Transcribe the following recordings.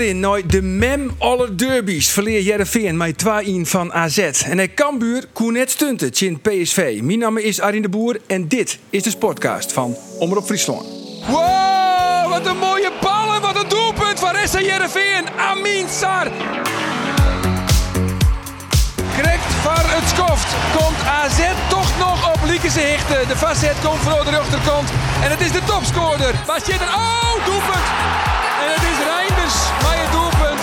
In de oren nooit de mem alle derbies verleer Jereveen met 2-1 van AZ. En hij Kambuur koen net stunten in PSV. Mijn naam is Arjen de Boer en dit is de sportcast van Omroep Friesland. Wow, wat een mooie bal en wat een doelpunt van Ressa Jereveen. Amin Sar. Correct van het skoft. Komt AZ toch nog op Liekense Hichten. De vastzet komt voor de rechterkant. En het is de topscorer. Waar zit er? Oh, doelpunt. En het is Reinders bij het doelpunt.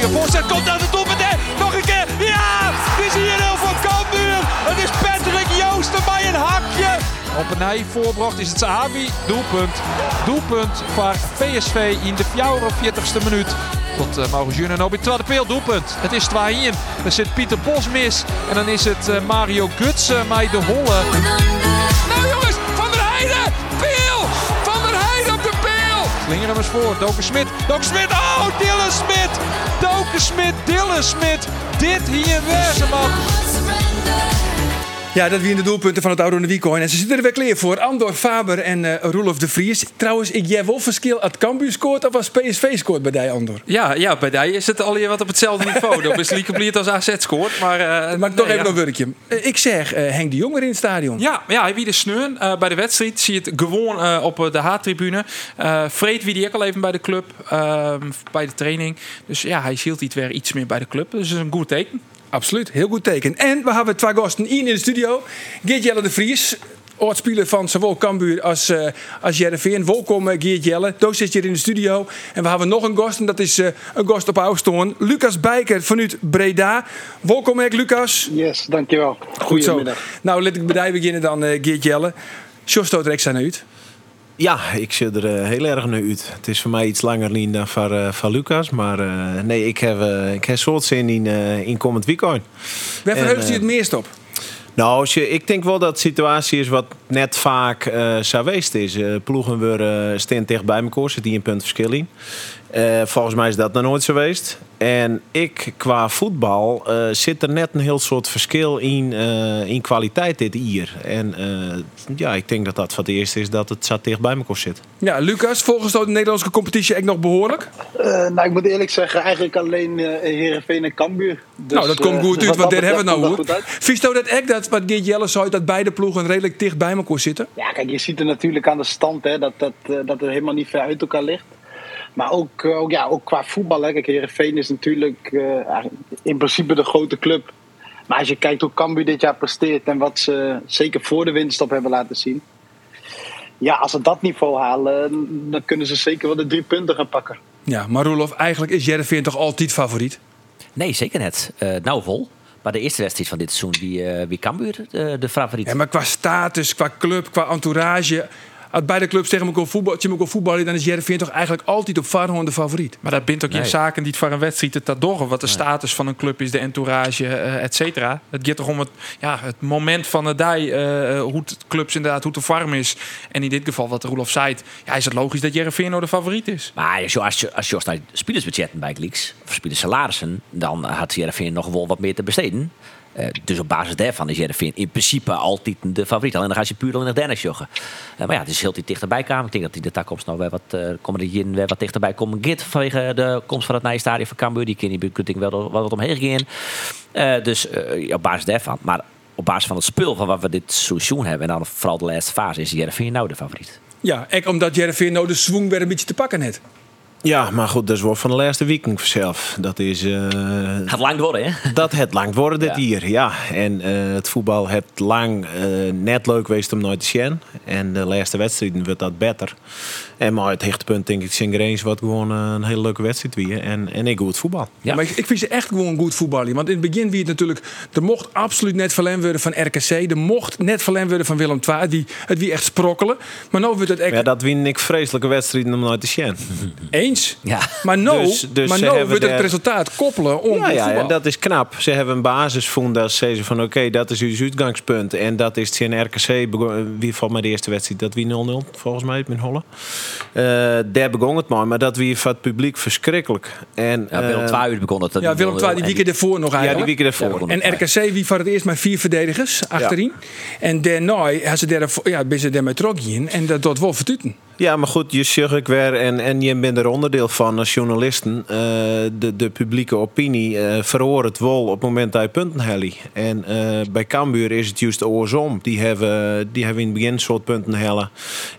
De voorzet komt aan de doelpunt. hè. Nog een keer. Ja! Het is hier heel van Cambuur. Het is Patrick Joosten bij een hakje. Op een nij voorbracht is het Sahabi. Doelpunt. Doelpunt voor PSV in de 44ste minuut. Tot uh, Mauro Junior en Obi tweede peel doelpunt. Het is 2-1. Er zit Pieter Bos mis. En dan is het eh, Mario Gutsen met de Holle. Slinger hem eens voor. Doken Smit. Doken Smit. Oh, Dylan Smit. Doken Smit. Dylan Smit. Dit hier wezen man. Ja, dat wie in de doelpunten van het oude Wiecoin. En ze zitten er weer klaar voor. Andor Faber en eh Roelof de Vries. Trouwens, ik jij wel verschil als Cambuur scoort of als PSV scoort bij die Andor. Ja, ja, bij die is het alweer wat op hetzelfde niveau. Dat is Lieke Bliert als AZ scoort. Maar, Maar toch nee, even ja. een werkje. Eh, ik zeg, Henk de Jonger in het stadion. Ja, ja, hij wie de sneun eh, bij de wedstrijd. Zie je het gewoon op de H-tribune. Freed wie die ook al even bij de club. eh, bij de training. Dus ja, hij ziet iets weer iets meer bij de club. Dus dat is een goed teken. Absoluut, heel goed teken. En we hebben twee gasten in in de studio. Geert Jelle de Vries, oud-speler van zowel Cambuur als, eh als Jereveen. Welkom eh, Geert Jelle, Doos zit hier in de studio. En we hebben nog een gast en dat is eh, een gast op Oustoorn. Lucas Bijker vanuit Breda. Welkom hè, Lucas. Yes, dankjewel. Goed zo. Goedemiddag. Nou, laat ik bij beginnen dan Geert Jelle. Jos stoot er extra naar uit. Ja, ik zit er eh, heel erg naar uit. Het is voor mij iets langer niet dan voor, eh, van Lucas. Maar eh, nee, ik heb, ik heb soort zin in, in komend weekend. Waar verheugt u het meest op? Nou, als je, ik denk wel dat het situatie is wat net vaak geweest is. Ploegen weer staan dicht bij elkaar, zit hier een punt verschil in. Eh, volgens mij is dat nog nooit zo geweest. En ik, qua voetbal, eh, zit er net een heel soort verschil in, eh, in kwaliteit dit hier. En eh, ja, ik denk dat dat voor het eerst is dat het zo dicht bij elkaar zit. Ja, Lucas, volgens de Nederlandse competitie echt nog behoorlijk? Eh, nou, ik moet eerlijk zeggen, eigenlijk alleen eh Heerenveen en Cambuur. Dus, nou, dat komt goed dus uit, wat want daar dat hebben we nou goed. Vies dat echt dat, wat Geert Jelle zei, dat beide ploegen redelijk dicht bij elkaar zitten? Ja, kijk, je ziet er natuurlijk aan de stand hè, dat, dat, eh, dat het helemaal niet ver uit elkaar ligt. Maar ook, eh, ook, ja, ook qua voetbal. Hè. Kijk, Heerenveen is natuurlijk eh, eigenlijk in principe de grote club. Maar als je kijkt hoe Cambuur dit jaar presteert en wat ze zeker voor de winststop hebben laten zien. Ja, als ze dat niveau halen, dan kunnen ze zeker wel de drie punten gaan pakken. Ja, maar Roelof, eigenlijk is Jereveen toch altijd favoriet? Nee, zeker net. Eh, nou vol. Maar de eerste wedstrijd van dit seizoen, wie, eh wie Cambuur de favoriet? Ja, maar qua status, qua club, qua entourage... Als beide clubs tegen elkaar voetbal, tegen elkaar voetballen... dan is Jereveen toch eigenlijk altijd op voorhand de favoriet? Maar dat bindt ook in zaken die het voor een wedstrijd het dat door. Wat de status van een club is, de entourage, eh, et cetera. Het gaat toch om het, ja, het moment van de dag, eh, hoe het clubs inderdaad, hoe de farm is. En in dit geval, wat Roelof zei, ja, is het logisch dat Jereveen nou de favoriet is. Maar als je, als je, als je naar spelersbudgetten bij Gleeks, of spelerssalarissen, dan had Jereveen nog wel wat meer te besteden. Eh, dus op basis daarvan is Jereveen in principe altijd de favoriet. Alleen dan ga je puur in de Dennis joggen. Eh, maar ja, het is heel dichterbij komen. Ik denk dat die de toekomst nou weer wat, jaren weer wat dichterbij komen. Git vanwege de komst van het nieuwe stadion van Cambuur. Die kan die wel, wat omheen. Eh, dus op basis daarvan. Maar op basis van het spul van wat we dit seizoen hebben. En dan vooral de laatste fase is Jereveen nou de favoriet. Ja, ook omdat Jereveen nou de swing weer een beetje te pakken heeft. Ja, maar goed, dat is wel van de laatste weekend vanzelf. Dat is... eh, Gaat lang worden, hè? dat het lang worden dit Ja. hier, ja. En eh, het voetbal het lang eh, net leuk geweest om nooit te zien. En de laatste wedstrijden wordt dat beter. En maar het hechtpunt denk ik Singereens wat gewoon eh, een hele leuke wedstrijd weer. En, en ik goed voetbal. Ja. Maar ik, ik vind ze echt gewoon goed voetballen. Want in het begin wie het natuurlijk... Er mocht absoluut net verlend worden van RKC. Er mocht net verlend worden van Willem II. Die, het wie echt sprokkelen. Maar nu wordt het echt Ja, dat win ik vreselijke wedstrijden om nooit te zien. eens. Ja. Maar nou, Dus- dus maar nou wordt het resultaat koppelen om Ja, dat is knap. Ze hebben een basis vonden dat ze van oké, dat is uw uitgangspunt. En dat is het in RKC. Wie valt mij de eerste wedstrijd? Dat wie 0-0 volgens mij met Holle. Eh daar begon het maar, maar dat wie van het publiek verschrikkelijk. En, Ja, Willem eh, II begon het. ja, Willem II die weekend ervoor nog Ja, die eigenlijk. weken ervoor. Ja, En RKC wie voor het eerst met vier verdedigers achterin. En daarna hebben ze daar, ja, ben ze daarmee trok in. En dat doet wel vertuten. Ja, maar goed, je zegt ik weer en, en je bent er onderdeel van als journalisten. eh, de, de publieke opinie eh verhoort het wel op het moment dat je punten. En eh, bij Cambuur is het juist oorsom. Die hebben, die hebben in het begin soort punten hellen.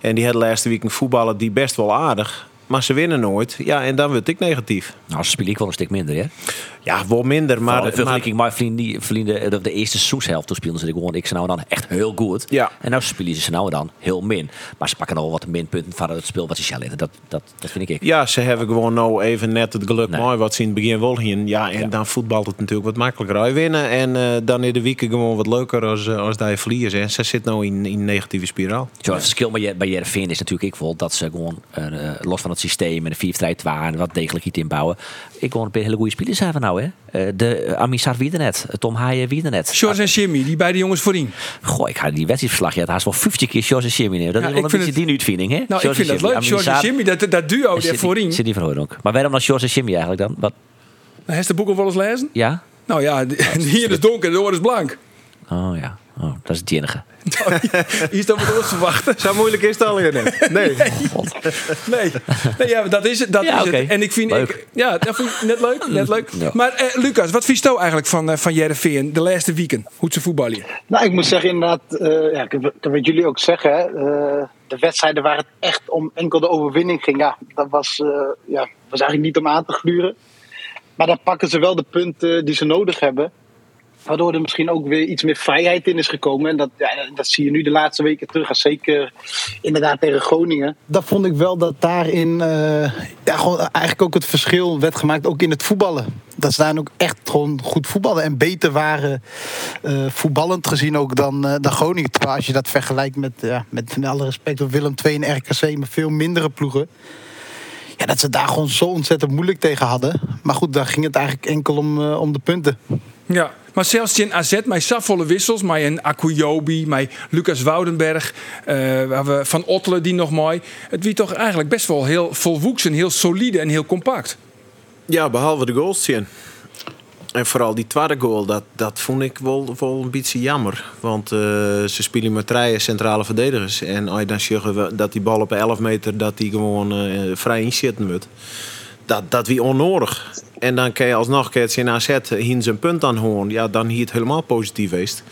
En die hadden laatste week een voetballer die best wel aardig. Maar ze winnen nooit. Ja, en dan word ik negatief. Nou, ze spelen ik wel een stuk minder, hè? Ja, wel minder. Maar Maar, in vergelijking met vrienden, vrienden de, de eerste seizoenshelft, toen speelden ze gewoon ik nou dan echt heel goed. Ja. En nou spelen ze nou dan heel min. Maar ze pakken al wat minpunten van het spel wat ze zelf Dat, dat, dat vind ik. ja, ze hebben gewoon nou even net het geluk Nee. mooi wat ze in het begin wel. Ja, en Ja. dan voetbalt het natuurlijk wat makkelijker. Hij winnen en eh, dan in de weken gewoon wat leuker als, eh, als je verliest. En ze zit nou in, in een negatieve spiraal. Zo, het verschil bij, Je- bij Jereveen is natuurlijk ik wel dat ze gewoon eh, eh, los van het systeem en de 4 3 en wat degelijk iets inbouwen. Ik gewoon een hele goede spelers hebben nou, hè? Eh, de Amisar Wiedenet, Tom Haaien Wiedenet. Sjors en Jimmy, die beide jongens voorin. Goh, ik ga die wedstrijdverslag. Ja, het haast wel 50 keer Sjors en Jimmy neer. Dat Ja, is wel een beetje die uitvinding, hè? Nou, ik vind dat leuk. Sjors en Jimmy, dat, dat duo daar Zit die- voorin. Zit die van ook. Maar waarom dan Sjors en Jimmy eigenlijk dan? Wat? Heeft de boek al wel eens lezen? Ja? Nou ja, hier is donker, de oor is blank. Oh ja, oh, dat is het enige. Hier is dat wat ons verwachten. Zo moeilijk is het al net. Nee. Nee, nee ja, dat is het. Dat Ja, is het. En ik vind, Leuk. ik, ja, dat vind ik net leuk. Net leuk. Ja. Maar eh, Lucas, wat vies jou eigenlijk van, eh, van Jereveen de laatste weekend? Hoe ze voetballen? Nou, ik moet zeggen inderdaad, eh ja, ik- dat wat jullie ook zeggen, hè, eh, de wedstrijden waar het echt om enkel de overwinning ging, ja, dat was, eh, ja, was eigenlijk niet om aan te gluren. Maar dan pakken ze wel de punten die ze nodig hebben. Waardoor er misschien ook weer iets meer vrijheid in is gekomen. En dat, ja, dat zie je nu de laatste weken terug. Zeker inderdaad tegen Groningen. Dat vond ik wel dat daarin eh, ja, gewoon eigenlijk ook het verschil werd gemaakt. Ook in het voetballen. Dat ze daar ook echt gewoon goed voetballen. En beter waren eh, voetballend gezien ook dan, eh, dan Groningen. Terwijl als je dat vergelijkt met, ja, met, alle respect op Willem II en RKC. Met veel mindere ploegen. Ja, dat ze daar gewoon zo ontzettend moeilijk tegen hadden. Maar goed, daar ging het eigenlijk enkel om, om de punten. Ja, maar zelfs in AZ, met safvolle wissels, een Akuyobi, met Lucas Woudenberg, we van Ottelen die nog mooi. Het wie toch eigenlijk best wel heel volwoeksen, heel solide en heel compact. Ja, behalve de goals zien. En vooral die tweede goal, dat, dat vond ik wel, een beetje jammer. Want eh, ze spelen met drie centrale verdedigers. En als je dan zegt dat die bal op 11 meter dat die gewoon eh, vrij inzitten moet. Dat, dat wie onnodig. En dan kan je alsnog kan het AZ hier zijn punt aan. Ja, dan hier het helemaal positief geweest.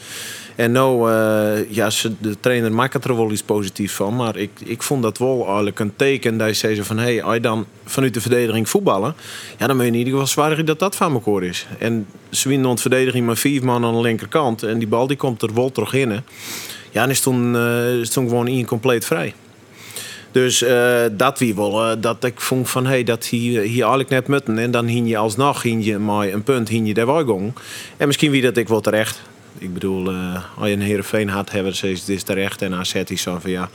En nou, eh, ja, ze- de trainer maakt er wel iets positiefs van. Maar ik, ik vond dat wel eigenlijk een teken dat zei van... hé, hey, als je dan vanuit de verdediging voetballen... ja, dan moet je in ieder geval zwaar dat dat van elkaar is. En ze winnen de verdediging met vier man aan de linkerkant. En die bal die komt er wel terug in. Ja, en is toen, eh, is toen gewoon incompleet vrij. Dus eh, dat wie eh, dat ik vond van hey, dat hier, hier eigenlijk net mutten. En dan hing je alsnog hing je maar een punt, hing je daar. En misschien wie dat ik wel terecht. Ik bedoel, eh, als je een Heerenveen had, hebben ze is terecht. En AZ is zo van ja,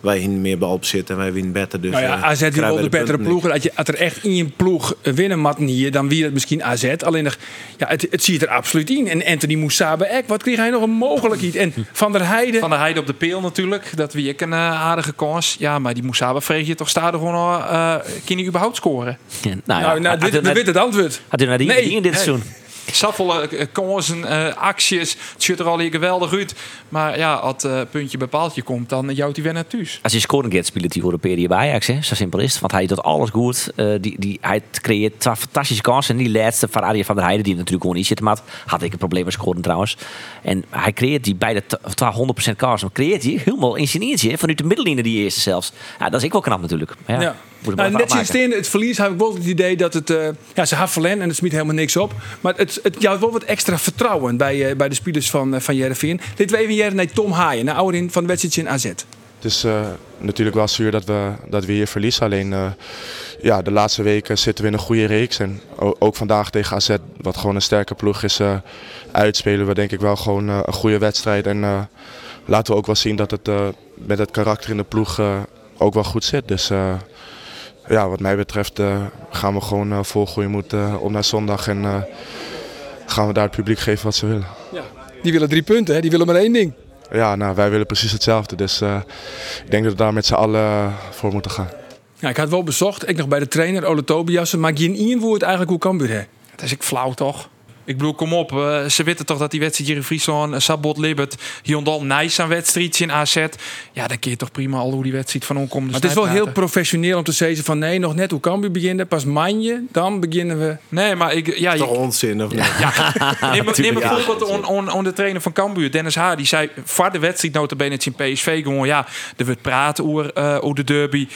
wij hingen meer balbezit en wij winnen beter. Dus, nou ja, eh, AZ die wel de betere niet. ploeg. Als, je, als er echt in je ploeg winnen matten hier, dan wie het misschien AZ. Alleen nog, ja, het, het ziet er absoluut in. En Anthony Moussabe, ek, wat kreeg hij nog een mogelijkheid? En Van der Heijden. Van de Heide op de peel natuurlijk. Dat wie ik een eh, aardige kans. Ja, maar die Moesaba vreeg je toch staat er gewoon al. eh kan hij überhaupt scoren? nou, nou, nou, had dit, we weten het antwoord. Had u naar die, Nee, in dit seizoen? Eh, kansen, eh, acties. Het ziet er al hier geweldig uit. Maar ja, als het eh, puntje bepaaltje komt, dan jouwt hij weer naar thuis. Als hij scoren gaat, speelt hij voor de periode bij Ajax. Hè? Zo simpel is het. Want hij doet alles goed. Eh, die, die, hij creëert twee fantastische kansen. En die laatste van Arjen van der Heijden, die natuurlijk gewoon niet zit. Maar had ik een probleem met scoren trouwens. En hij creëert die beide t- of 100% kansen. Maar creëert hij helemaal ingenieert vanuit de middellijnen die eerste zelfs. Ja, dat is ik wel knap natuurlijk. Ja. Moet Nou, net sinds in het verlies heb ik wel het idee dat het... eh, ja, ze hebben verlen en het smiet helemaal niks op. Maar het, het jou wel wat extra vertrouwen bij, eh, bij de spelers van, uh, van Jereveen. Dit we even jaren naar Tom Haaien, naar ouderin van de wedstrijd in AZ. Het is eh, natuurlijk wel zuur dat we, dat we hier verliezen. Alleen eh, ja, de laatste weken zitten we in een goede reeks. En ook vandaag tegen AZ, wat gewoon een sterke ploeg is, eh, uitspelen we denk ik wel gewoon eh, een goede wedstrijd. En eh, laten we ook wel zien dat het eh, met het karakter in de ploeg eh, ook wel goed zit. Dus eh, ja, wat mij betreft eh, gaan we gewoon uh, vol goede moed uh, om naar zondag. En gaan we daar het publiek geven wat ze willen. Ja. Die willen drie punten, hè? die willen maar één ding. Ja, nou, wij willen precies hetzelfde. Dus ik denk dat we daar met z'n allen voor moeten gaan. Ja, ik had wel bezocht, ik nog bij de trainer Ole Tobiassen. Maar geen één woord eigenlijk hoe Cambuur hè? Het is ik flauw toch? Ik bedoel, kom op. Uh, ze weten toch dat die wedstrijd hier in Friesland, uh, Sabot Libbert, Hyundai nice aan wedstrijd in AZ. Ja, dan je toch prima al hoe die wedstrijd van omkomt. Maar het is wel heel professioneel om te zeggen van nee, nog net hoe kan we beginnen. Pas manje, dan beginnen we. Nee, maar ik... Ja, toch onzin of niet? Ja, ja. neem, neem bijvoorbeeld on, on, on, de trainer van Cambuur, Dennis Haar. Die zei voor de wedstrijd notabene in PSV gewoon ja, er wordt praten over, uh, over de derby.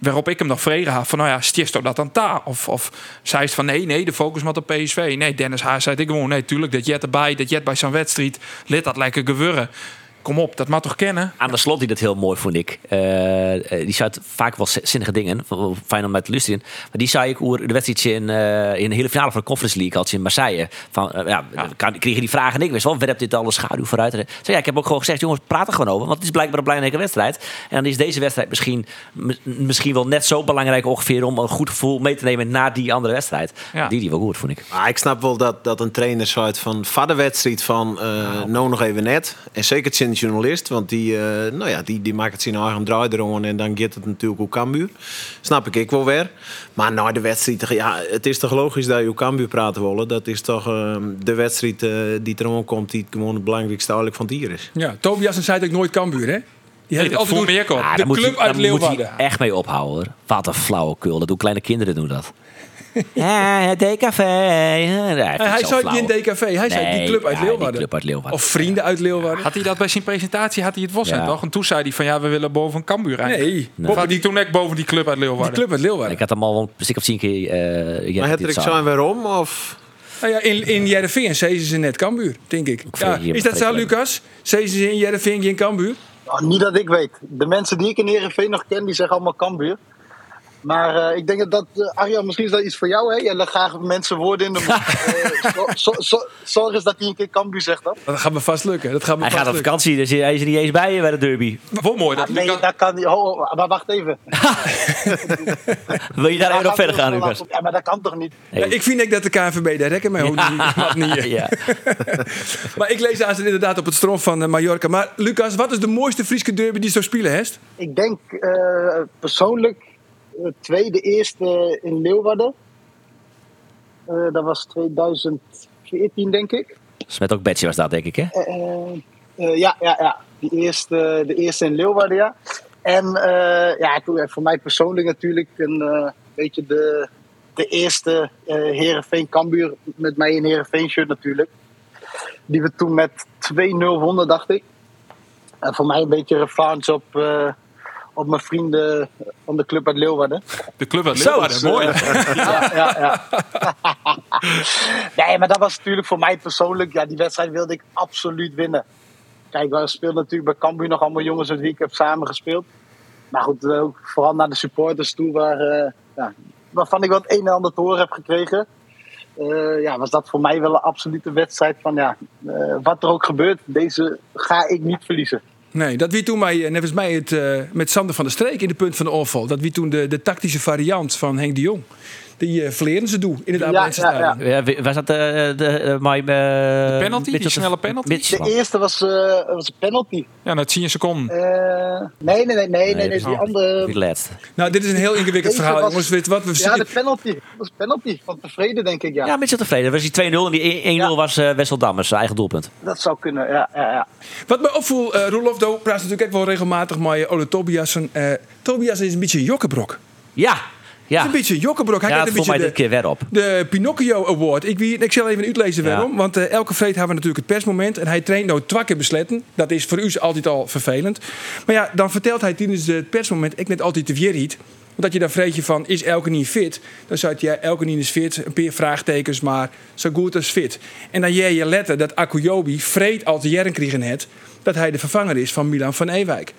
waarop ik hem nog vregen had van nou ja, stiest dat dan ta? Of, of zei het van nee, nee, de focus moet op PSV. Nee, Dennis Haar zei ik gewoon, nee, tuurlijk, dat jet erbij, dat jet bij zo'n wedstrijd, lid dat lekker gewurren. Kom op, dat mag toch kennen? Aan de slot die dat heel mooi vond ik. Uh, die zei vaak wel zinnige dingen. Fijn om met te luisteren. Maar die zei ik over de wedstrijd in, uh, in de hele finale van de Conference League had je in Marseille. Van, uh, ja, ja. Kan, kregen die vragen en ik wist wel, werpt dit alle schaduw vooruit? Zei, ja, ik heb ook gewoon gezegd, jongens, praat er gewoon over. Want het is blijkbaar een belangrijke wedstrijd. En dan is deze wedstrijd misschien, misschien wel net zo belangrijk ongeveer om een goed gevoel mee te nemen na die andere wedstrijd. Ja. Die die wel goed, vond ik. Maar ik snap wel dat, dat een trainer zei van, van de wedstrijd van, nou. nou nog even net. En zeker journalist, want die, uh, nou ja, die, die maakt het zijn eigen draai erom en dan gaat het natuurlijk ook Cambuur. Snap ik ik wel weer. Maar na de wedstrijd, ja, het is toch logisch dat je Cambuur praten willen. Dat is toch uh, de wedstrijd uh, die erom komt, die gewoon het belangrijkste eigenlijk van het hier is. Ja, Tobias en zei ook nooit Cambuur, hè? Die heeft nee, altijd meer ah, de club hij, uit Leeuwarden. Moet echt mee ophouden. Hoor. Wat een flauwekul. Dat doen kleine kinderen doen dat. Ja, het DKV. Ja, hij zei niet in DKV, hij nee, zei die club uit, ja, Leeuwarden. Die club uit Leeuwarden. Of vrienden uit Leeuwarden. Had hij dat bij zijn presentatie, had hij het was ja. toch? En toen zei hij van ja, we willen boven Cambuur eigenlijk. Nee. nee. Had hij toen net boven die club uit Leeuwarden? Die club uit Leeuwarden. Ik had hem al een stuk of tien keer... Uh, maar het ik zo waarom? Of... Nou ja, in, in Jereveen zeiden ze net Cambuur, denk ik. Ja, is dat zo, Lucas? Zeiden ze in Jereveen geen Cambuur? Oh, niet dat ik weet. De mensen die ik in Heerenveen nog ken, die zeggen allemaal Cambuur. Maar uh, ik denk dat, uh, Arjan, misschien is dat iets voor jou, hè? Jij legt graag mensen woorden in de mond. uh, zo, zo, zorg eens dat hij een keer Cambuur zegt dan. Dat gaat me vast lukken. Dat gaat me hij vast gaat op vakantie, dus hij is er niet eens bij bij de derby. Wat mooi. Dat ah, nee, dat kan niet. Oh, oh, maar wacht even. Wil je daar even nog verder gaan, Lucas? Ja, maar dat kan toch niet? Nee. ik vind ik dat de KNVB daar rekken mee houdt. niet. ja. maar ik lees aan inderdaad op het stroom van Mallorca. Maar Lucas, wat is de mooiste Friese derby die zo spelen, Hest? Ik denk persoonlijk tweede eerste in Leeuwarden. Uh, dat was 2014, denk ik. Met ook Betje was dat, denk ik, hè? Uh, uh, ja, ja, ja. De eerste, de eerste in Leeuwarden, ja. En ja, voor mij persoonlijk natuurlijk een beetje de, de eerste Herenveen Kambuur met mij in Herenveen shirt natuurlijk. Die we toen met 2-0 wonnen, dacht ik. En voor mij een beetje revanche op op mijn vrienden van de club uit Leeuwarden. De club uit Leeuwarden, Zo, mooi. ja, ja, ja. nee, maar dat was natuurlijk voor mij persoonlijk. Ja, die wedstrijd wilde ik absoluut winnen. Kijk, we speelden natuurlijk bij Cambuur nog allemaal jongens uit wie ik heb samen gespeeld. Maar goed, eh, ook vooral naar de supporters toe, waar, uh, ja, waarvan ik wat een en ander te horen heb gekregen. Uh, ja, was dat voor mij wel een absolute wedstrijd van ja, wat er ook gebeurt, deze ga ik niet verliezen. Nee, dat wie toen mij, eh, nevens mij het, uh, met Sander van der Streek in de punt van de oorval. Dat wie toen de, de tactische variant van Henk de Jong. Die uh, verleren ze doen in het Abrahamse ja, ja, ja. ja, was dat de, de, my, de penalty? Die snelle penalty? De eerste was, uh, was een penalty. Ja, na 10 seconden. Uh, nee, nee, nee, nee, nee, nee, die andere. Die laatste. Nou, dit is een heel ingewikkeld verhaal, jongens. Weet wat we ja, de penalty. Dat was penalty van tevreden, denk ik. Ja, ja Mitchell tevreden. Was die 2-0 en die 1-0 was uh, Wessel Dammers, zijn eigen doelpunt. Dat zou kunnen, ja. ja, ja. Wat me opvoel, uh, Roelof Do praat natuurlijk ook wel regelmatig met Ole Tobiasen. Uh, Tobias is een beetje jokkenbrok. Ja, ja. Het is een beetje jokkenbrok. Hij ja, een beetje mij dit keer weer op. De Pinocchio Award. Ik, wie, ik zal even uitlezen ja. waarom. Want uh, elke vreed hebben we natuurlijk het persmoment. En hij traint nou twee keer besletten. Dat is voor u altijd al vervelend. Maar ja, dan vertelt hij tijdens het persmoment... ik net altijd te weer omdat je dan vreet je van, is elke niet fit? Dan zou je, ja, elke niet is fit, een paar vraagtekens, maar zo goed als fit. En dan jij je letter dat Akuyobi vreed al te jaren kregen het... dat hij de vervanger is van Milan van Ewijk.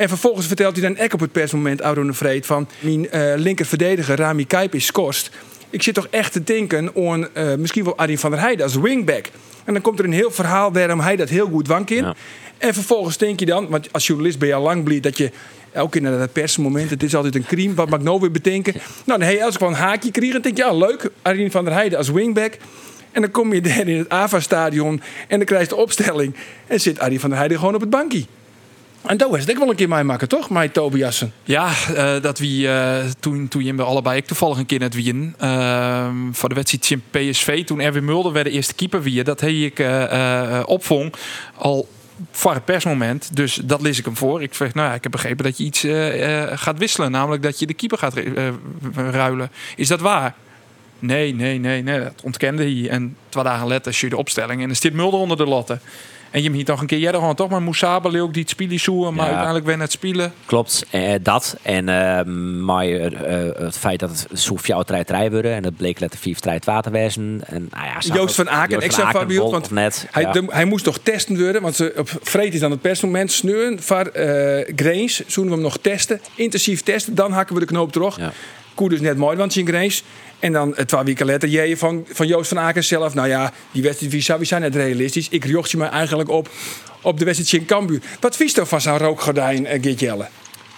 En vervolgens vertelt hij dan ook op het persmoment, Auron de Vreed, van mijn uh, linker verdediger Rami Kijp is kost. Ik zit toch echt te denken aan uh, misschien wel Arjen van der Heijden als wingback. En dan komt er een heel verhaal waarom hij dat heel goed wank in. Ja. En vervolgens denk je dan, want als journalist ben je al lang blij dat je Elke keer naar dat persmoment. Het is altijd een crime. Wat mag ik nou weer bedenken? Nou, dan heb je als ik wel een haakje kreeg. Dan denk je, ja, leuk. Arjen van der Heijden als wingback. En dan kom je daar in het AVA-stadion. En dan krijg je de opstelling. En zit Arjen van der Heijden gewoon op het bankje. En dat was ook wel een keer mij maken, toch? Mij Tobiassen. Ja, eh, dat wie uh, toen, toen we allebei ik toevallig een keer net wien. Uh, voor de wedstrijd in PSV, toen Erwin Mulder werd de eerste keeper wie. Dat heb ik uh, opvong al voor het persmoment. Dus dat lees ik hem voor. Ik zeg, nou ja, ik heb begrepen dat je iets gaat wisselen. Namelijk dat je de keeper gaat ruilen. Is dat waar? Nee, nee, nee, nee. Dat ontkende hij. En twee dagen later zie je de opstelling. En er zit Mulder onder de latten. En je hier toch een keer jij gewoon toch maar Moesaba ook die het spelen zoeken, maar ja. uiteindelijk ben het spelen. Klopt, eh, dat. En uh, maar uh, het feit dat het zo jouw strijd worden en dat bleek letter 4 strijd waterwezen. En nou ja, Joost van Aken, Joost ik Fabio, want net, hij, ja. de, hij moest toch testen worden, want ze op vreed is aan het persmoment sneuren voor uh, Grains, zullen we hem nog testen, intensief testen, dan hakken we de knoop terug. Ja. Koer dus net mooi, want zijn Grains. En dan het twee weken later, jij van, van Joost van Aken zelf. Nou ja, die wedstrijd wie zijn net realistisch. Ik jocht je me eigenlijk op op de wedstrijd in Cambuur. Wat vies toch van zo'n rookgordijn, uh, Geert Jelle?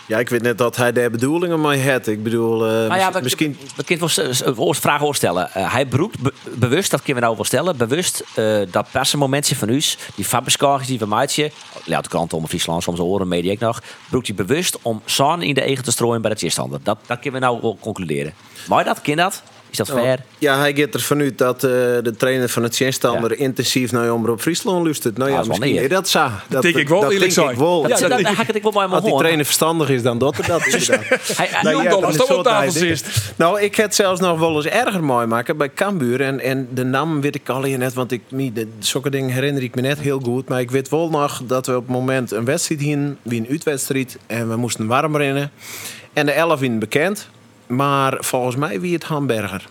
Ja, ik weet net dat hij de bedoelingen mee had. Ik bedoel, uh, nou ja, we, misschien... We kunnen wel vragen voorstellen. Uh, hij beroept be bewust, dat kunnen we nou wel stellen, bewust uh, dat persmomentje van u, die fabrikage die van Maatje, ja, de krant om Friesland, soms horen media ik nog, beroept hij bewust om zon in de egen te strooien bij de tegenstander. Dat, dat kunnen we nou wel concluderen. Maar dat, kind dat? Is dat fair? Ja, hij gaat ervan uit dat uh, de trainer van het tegenstander ja. intensief naar Omroep Friesland luistert. Nou ja, ja misschien nee, dat zo. Dat denk ik wel, dat denk ik wel. Dat, ja, dat, dat, dat ik wel bij Als die trainer verstandig is dan dat dat is. hij, nou, als dat op tafel zit. Nou, ik heb zelfs nog wel eens erger mooi maken bij Cambuur. En, en de naam weet ik al je net, want ik, de, zulke dingen herinner ik me net heel goed. Maar ik weet wel nog dat we op het moment een wedstrijd hien, wie een uitwedstrijd. En we moesten warm rennen. En de 11 in bekend. Maar volgens mij wie het Hamburger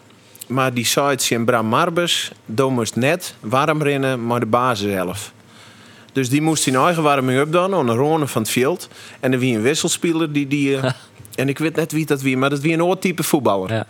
maar die sites in Bram Marbus, moest net warm rennen, maar de basis zelf. Dus die moest in eigen warming-up doen, aan de ronde van het veld. En er wie een wisselspeler die... die en ik weet net wie dat wie, maar dat wie een oud type voetballer. Ja.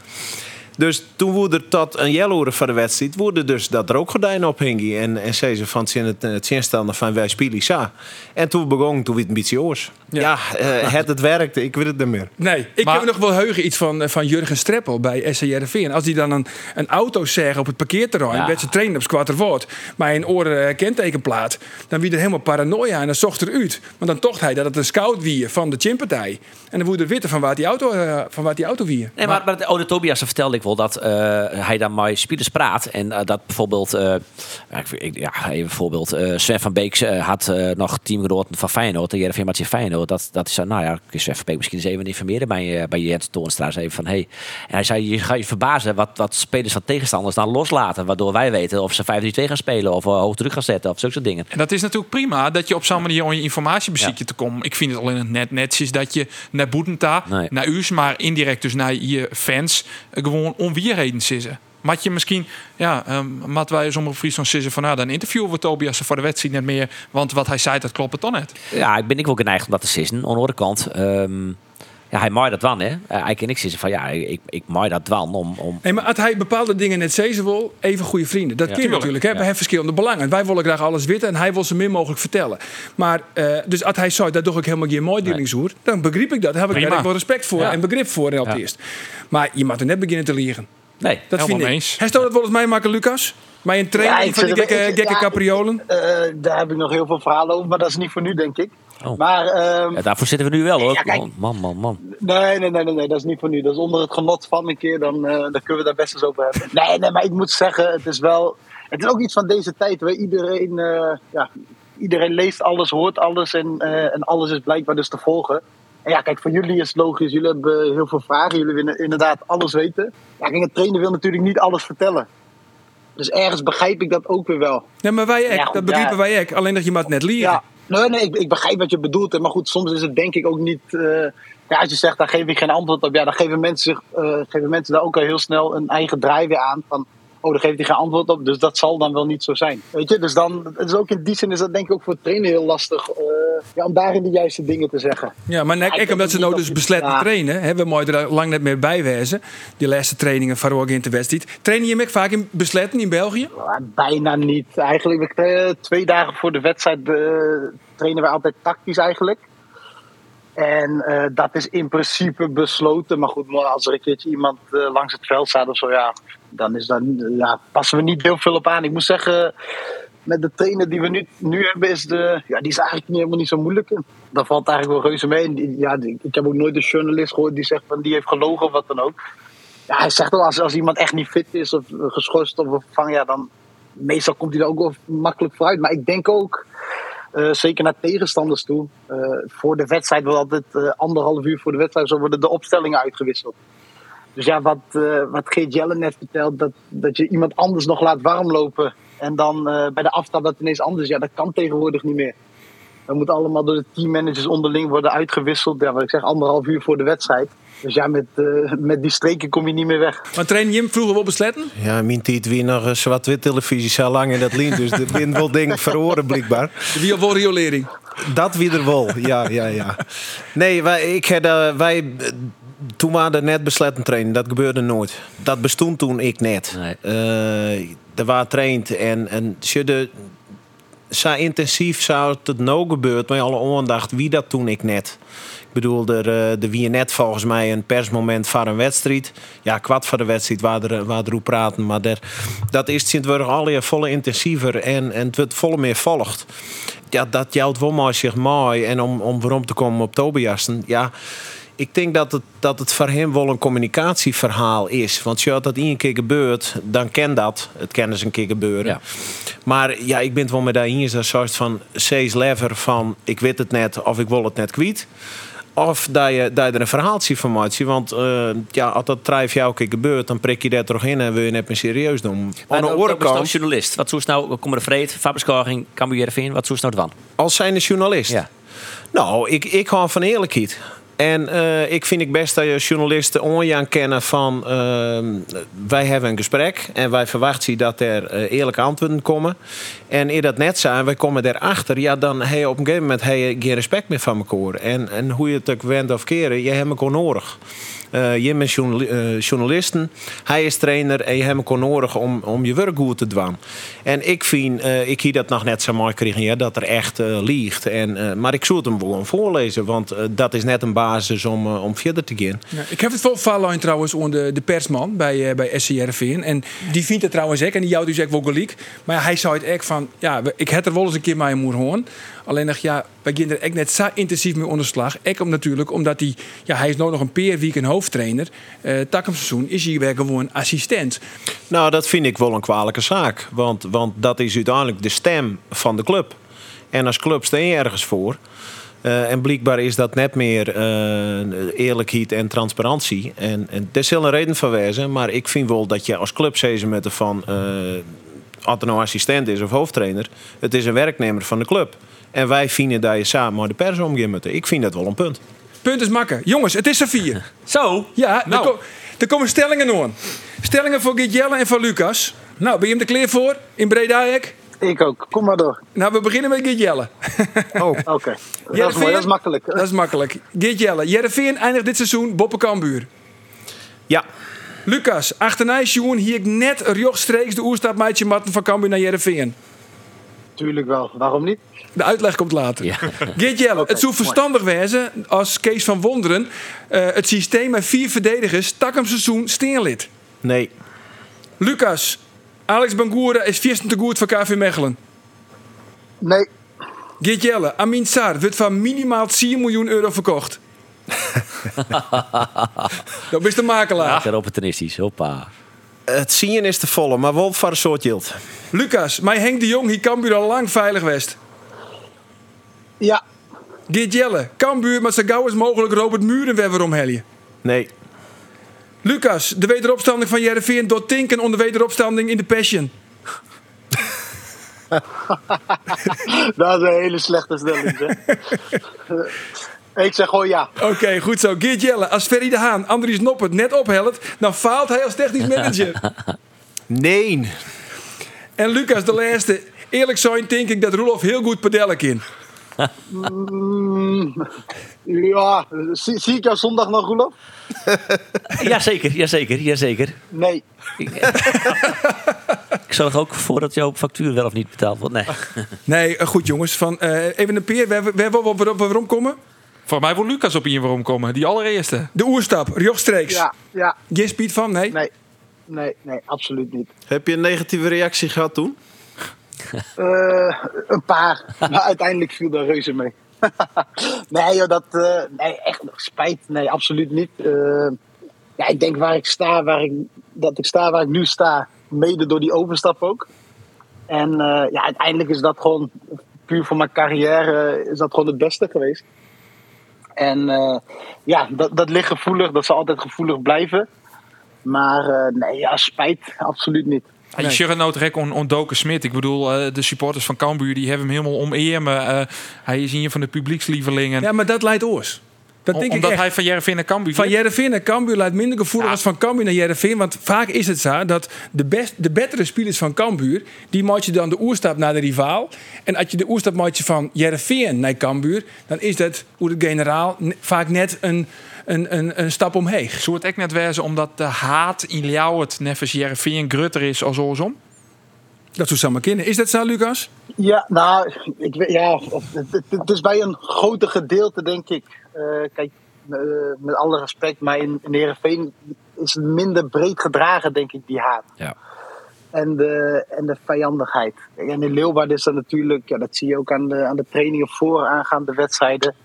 Dus toen woerde tot een jelloeren van de wedstrijd, woerde dus dat er ook gordijn op hing. En, en zei ze van het, het zinstelde van wij spelen sa. En toen begon toen weer een beetje oors. Ja, ja uh, het, het werkte, ik weet het niet meer. Nee, ik maar, heb nog wel heugen iets van, van Jurgen Streppel bij SCRV. En als die dan een, een auto zeggen op het parkeerterrein, ja. werd ze trainen op Squatterwoord, maar een oren kentekenplaat, dan wie er helemaal paranoia en dan zocht er uit. Want dan tocht hij dat het een scout wie van de Chimpartij. En dan woerde weten van waar die auto, uh, van waar die auto wie. Nee, maar, maar, maar Ode Tobias vertelde ik wel dat uh, hij dan met spelers praat. En uh, dat bijvoorbeeld, uh, ja, even voorbeeld, Sven van Beek had nog teamgenoten van Feyenoord. En Jervin Matje Feyenoord. Dat, dat is nou ja, Sven van Beek misschien eens even informeren bij, bij Jens Toornstra. Even van, hey. En hij zei, je gaat je verbazen wat, wat spelers van tegenstanders dan loslaten. Waardoor wij weten of ze 5-3-2 gaan spelen of hoog druk gaan zetten of zulke dingen. En dat is natuurlijk prima dat je op zo'n manier om je informatiebeziekje ja. te komen. Ik vind het alleen het net netjes dat je naar Boetenta, nee. naar U's, maar indirect dus naar je fans gewoon onwierheden zitten. Mat je misschien, ja, um, mat wij zonder Friesland zeggen van nou, dan interviewen we Tobias voor de wedstrijd net meer, want wat hij zei, dat klopt dan net. Ja, ik ben ik wel geneigd om dat te sissen. Aan de andere kant, um, ja, hij maakt dat wel, hè? Ik en ik zeggen van ja, ik, ik dat wel om, om. Nee, maar als hij bepaalde dingen net zeggen wil, even goede vrienden. Dat ja, kan natuurlijk. Hè? Ja. We hebben verschillende belangen. Wij willen graag alles weten en hij wil ze min mogelijk vertellen. Maar uh, dus als hij zei dat doe ik helemaal geen mooi delingshoer, nee. dan begreep ik dat. Daar heb ik er wel respect voor en begrip voor het eerst. Maar je mag er net beginnen te liegen. Nee, dat vind ik. Eens. Hij stond het volgens mij maken, Lucas. Maar een training ja, van die gekke, gekke ja, capriolen? Uh, daar heb ik nog heel veel verhalen over, maar dat is niet voor nu, denk ik. Oh. Maar, um, ja, daarvoor zitten we nu wel hoor. Ja, kijk, man, man, man. Nee, nee, nee, nee, nee, dat is niet voor nu. Dat is onder het genot van een keer, dan, uh, dan kunnen we daar best eens over hebben. Nee, nee, maar ik moet zeggen, het is wel. Het is ook iets van deze tijd waar iedereen, uh, ja, iedereen leest alles, hoort alles en, en alles is blijkbaar dus te volgen. En ja, kijk, voor jullie is het logisch. Jullie hebben heel veel vragen. Jullie willen inderdaad alles weten. Ja, kijk, een trainer wil natuurlijk niet alles vertellen. Dus ergens begrijp ik dat ook weer wel. Ja, maar wij, ja, dat begrijpen ja. wij ook. Alleen dat je maar het net leren. Ja, nee, nee, ik, ik, begrijp wat je bedoelt. Maar goed, soms is het denk ik ook niet... Uh, ja, als je zegt, daar geef ik geen antwoord op. Ja, dan geven mensen, zich, uh, geven mensen daar ook al heel snel een eigen draai weer aan. Van, oh, daar geeft hij geen antwoord op. Dus dat zal dan wel niet zo zijn. Weet je, dus dan... Dus ook in die zin is dat denk ik ook voor het trainen heel lastig... Uh, ja, om daarin de juiste dingen te zeggen. Ja, maar nek, ik omdat ze nou dus besletten ja. trainen, hebben we mooi er lang net meer bijwijzen. Die laatste trainingen van ook in de wedstrijd. Trainen je me vaak in besletten in België? Ja, bijna niet. Eigenlijk twee dagen voor de wedstrijd uh, trainen we altijd tactisch eigenlijk. En eh, dat is in principe besloten. Maar goed, als er een keertje iemand eh, langs het veld staat of zo, ja, dan is ja, passen we niet heel veel op aan. Ik moet zeggen, met de trainer die we nu, nu hebben, is, de, ja, die is eigenlijk niet, helemaal niet zo moeilijk. Dat valt eigenlijk wel reuze mee. Ja, ik heb ook nooit een journalist gehoord die zegt van die heeft gelogen of wat dan ook. Ja, hij zegt wel, als, als iemand echt niet fit is of geschorst of vervangen, ja, dan meestal komt hij er ook wel makkelijk vooruit. Maar ik denk ook, eh, zeker naar tegenstanders toe, eh, voor de wedstrijd wordt altijd eh, anderhalf uur voor de wedstrijd, zo worden de opstellingen uitgewisseld. Dus ja, wat, eh wat Geert Jelle net vertelt, dat, dat je iemand anders nog laat warmlopen en dan eh, bij de aftrap dat ineens anders, ja, dat kan tegenwoordig niet meer. Dat moet allemaal door de teammanagers onderling worden uitgewisseld. Ja, wat ik zeg, anderhalf uur voor de wedstrijd. Dus ja, met, eh, met die streken kom je niet meer weg. Maar train Jim vroeger wel besletten? Ja, mijn tijd weer nog een zwart-wit televisie zo lang in dat lint. Dus er zijn wel dingen verhoren blijkbaar. Wie wel riolering? Dat weer er wel, ja, ja, ja. Nee, wij, ik had, wij, toen waren er net besletten trainen. Dat gebeurde nooit. Dat bestond toen ik net. Nee. Eh, er waren traind en, en ze de, zo intensief zou het nou gebeurd met alle aandacht wie dat toen ik net. Ik bedoel, er, eh, er wie net volgens mij een persmoment voor een wedstrijd. Ja, kwart voor de wedstrijd waar er, waar er praten. Maar der, dat is we alle volle intensiever en, en het wordt volle meer volgt. Ja, dat jouwt wel maar zich mooi. En om, om waarom te komen op Tobiasen, ja... Ik denk dat het, dat het voor hem wel een communicatieverhaal is. Want als dat één keer gebeurt, dan ken dat. Het kan eens een keer gebeuren. Ja. Maar ja, ik ben het wel met eens. Dat soort van C's lever van ik weet het net of ik wil het net kwijt. Of dat je, dat je er een verhaaltje van maakt. Want eh, ja, als dat drijf jou een keer gebeurt, dan prik je dat toch in en wil je net meer serieus doen. Aan Maar de andere ook als kant, journalist. Wat zoest nou, kom er vreed, Faberskoging, Cambuur Heerenveen, wat zoest nou van? als zijnde journalist. Ja. Nou, ik, ik hou van eerlijkheid. En eh, ik vind het best dat je journalisten onjaan kennen van... ehm, wij hebben een gesprek en wij verwachten dat er eh, eerlijke antwoorden komen. En eer dat net zijn, wij komen daarachter... ja, dan heb je op een gegeven moment je geen respect meer van elkaar. En, en hoe je het ook wendt of keren, je hebt elkaar nodig. Eh, je bent journali- journalisten, hij is trainer en je hebt elkaar nodig om, om je werk goed te doen. En ik vind, ik hier dat nog net zo mooi kregen, ja, dat er echt liegt. En, maar ik zou het hem gewoon voorlezen, want dat is net een basis om, eh, om verder te gaan. Ja, ik heb het wel trouwens onder de, de persman bij, eh bij SCRV. En die vindt het trouwens ook. En die jouwt dus ook wel gelijk. Maar ja, hij zei het echt van... Ja, ik heb er wel eens een keer mee moer hoorn. Alleen nog, ja, wij gaan er echt net zo intensief mee onderslag. Ik om natuurlijk, omdat hij... Ja, hij is nou nog een peer week een hoofdtrainer. Eh takem seizoen is hij weer gewoon assistent. Nou, dat vind ik wel een kwalijke zaak. Want, want dat is uiteindelijk de stem van de club. En als club steen je ergens voor. Eh, en blijkbaar is dat net meer eh, eerlijkheid en transparantie. En, en daar zal een reden van wezen. Maar ik vind wel dat je als club zezen met de van... eh of het nou assistent is of hoofdtrainer... het is een werknemer van de club. En wij vinden dat je samen met de pers omgaat met Ik vind dat wel een punt. Punt is makken. Jongens, het is er vier. Zo, Ja, Nou. er, er komen stellingen aan. Stellingen voor Gitjelle en voor Lucas. Nou, ben je hem er klaar voor? In Breda ek? Ik ook. Kom maar door. Nou, we beginnen met Gitjelle. Oh, Oké. Dat is mooi. Dat is makkelijk. Dat is makkelijk. Gitjelle, Jereveen eindigt dit seizoen Boppe Kambuur. ja. Lucas, achterna Sjoen hier ik net rechtstreeks de oerstapmeidje Marten van Cambuur naar Jereveen. Tuurlijk wel. Waarom niet? De uitleg komt later. Ja. Geert Jelle, het zou mooi. verstandig wezen als Kees van Wonderen eh, het systeem met vier verdedigers tak hem seizoen steenlid. Nee. Lucas, Alex Bangoura is vierste te goed voor KV Mechelen. Nee. Geert Jelle, Amin Saar wordt van minimaal 10 miljoen euro verkocht. Dat is de makelaar. Lekker opportunistisch, hoppa. Het zien is te volle, maar wel voor een soort yield. Lucas, mij Henk de Jong hier Cambuur al lang veilig west. Ja. Geert Jelle, Cambuur met zo gauw als mogelijk Robert Muren weer weer. Nee. Lucas, de wederopstanding van Jereveen door Tinken onder wederopstanding in de Passion. Dat is een hele slechte stelling. Zeg. Ik zeg gewoon ja. Oké, goed zo. Geert Jelle, als Ferry de Haan Andries Noppert net ophelpt, dan faalt hij als technisch manager. Nee. en Lucas, de laatste. Eerlijk zijn, denk ik dat Roelof heel goed padellen kan. Mm, ja. Zie, zie ik jou zondag nog, Roelof? Jazeker, jazeker, jazeker. Nee. Ik zorg ook voor dat jouw factuur wel of niet betaald wordt. Nee. Nee, eh, goed jongens. Van, eh, even een peer. Waar, waar, waar, waar, waarom komen? Voor mij wil Lucas op hier waarom komen. Die allereerste. De oerstap, rechtstreeks. Ja, ja. Speed van? Nee. Nee. Nee, nee, absoluut niet. Heb je een negatieve reactie gehad toen? Eh, een paar, maar uiteindelijk viel daar reuze mee. nee, joh, dat. eh, nee, echt spijt. Nee, absoluut niet. Eh, ja, ik denk waar ik sta, waar ik, dat ik sta waar ik nu sta, mede door die overstap ook. En ja, uiteindelijk is dat gewoon, puur voor mijn carrière, is dat gewoon het beste geweest. En ja, dat, dat ligt gevoelig, dat zal altijd gevoelig blijven. Maar nee, ja, spijt, absoluut niet. Ja, je zegt nou on, on Doken Smit. Ik bedoel, eh, de supporters van Cambuur die hebben hem helemaal omeermen. Eh hij is hier van de publiekslievelingen. Ja, maar dat leidt oors. Dat denk ik Omdat hij van Jereveen naar Cambuur Van. Jereveen naar Cambuur leidt minder gevoelig Ja. als van Cambuur naar Jereveen. Want vaak is het zo dat de, best, de betere spelers van Cambuur... die maak je dan de oerstap naar de rivaal. En als je de oerstap maakt je van Jereveen naar Cambuur... dan is dat, hoe de generaal, ne- vaak net een, een, een, een stap omheen. Zou het echt net wezen omdat de haat in Ljouwert nevens Jereveen grutter is als andersom? Dat zou samen kunnen. Is dat zo, Lucas? Ja, nou, ik, weet- ja, het, is bij een groter gedeelte, denk ik. Eh, kijk, eh, met alle respect, maar in, in Heerenveen is het minder breed gedragen, denk ik, die haat. Ja. En de, en de vijandigheid. En in Leeuwarden is dat natuurlijk, ja, dat zie je ook aan de, aan de trainingen vooraangaande wedstrijden.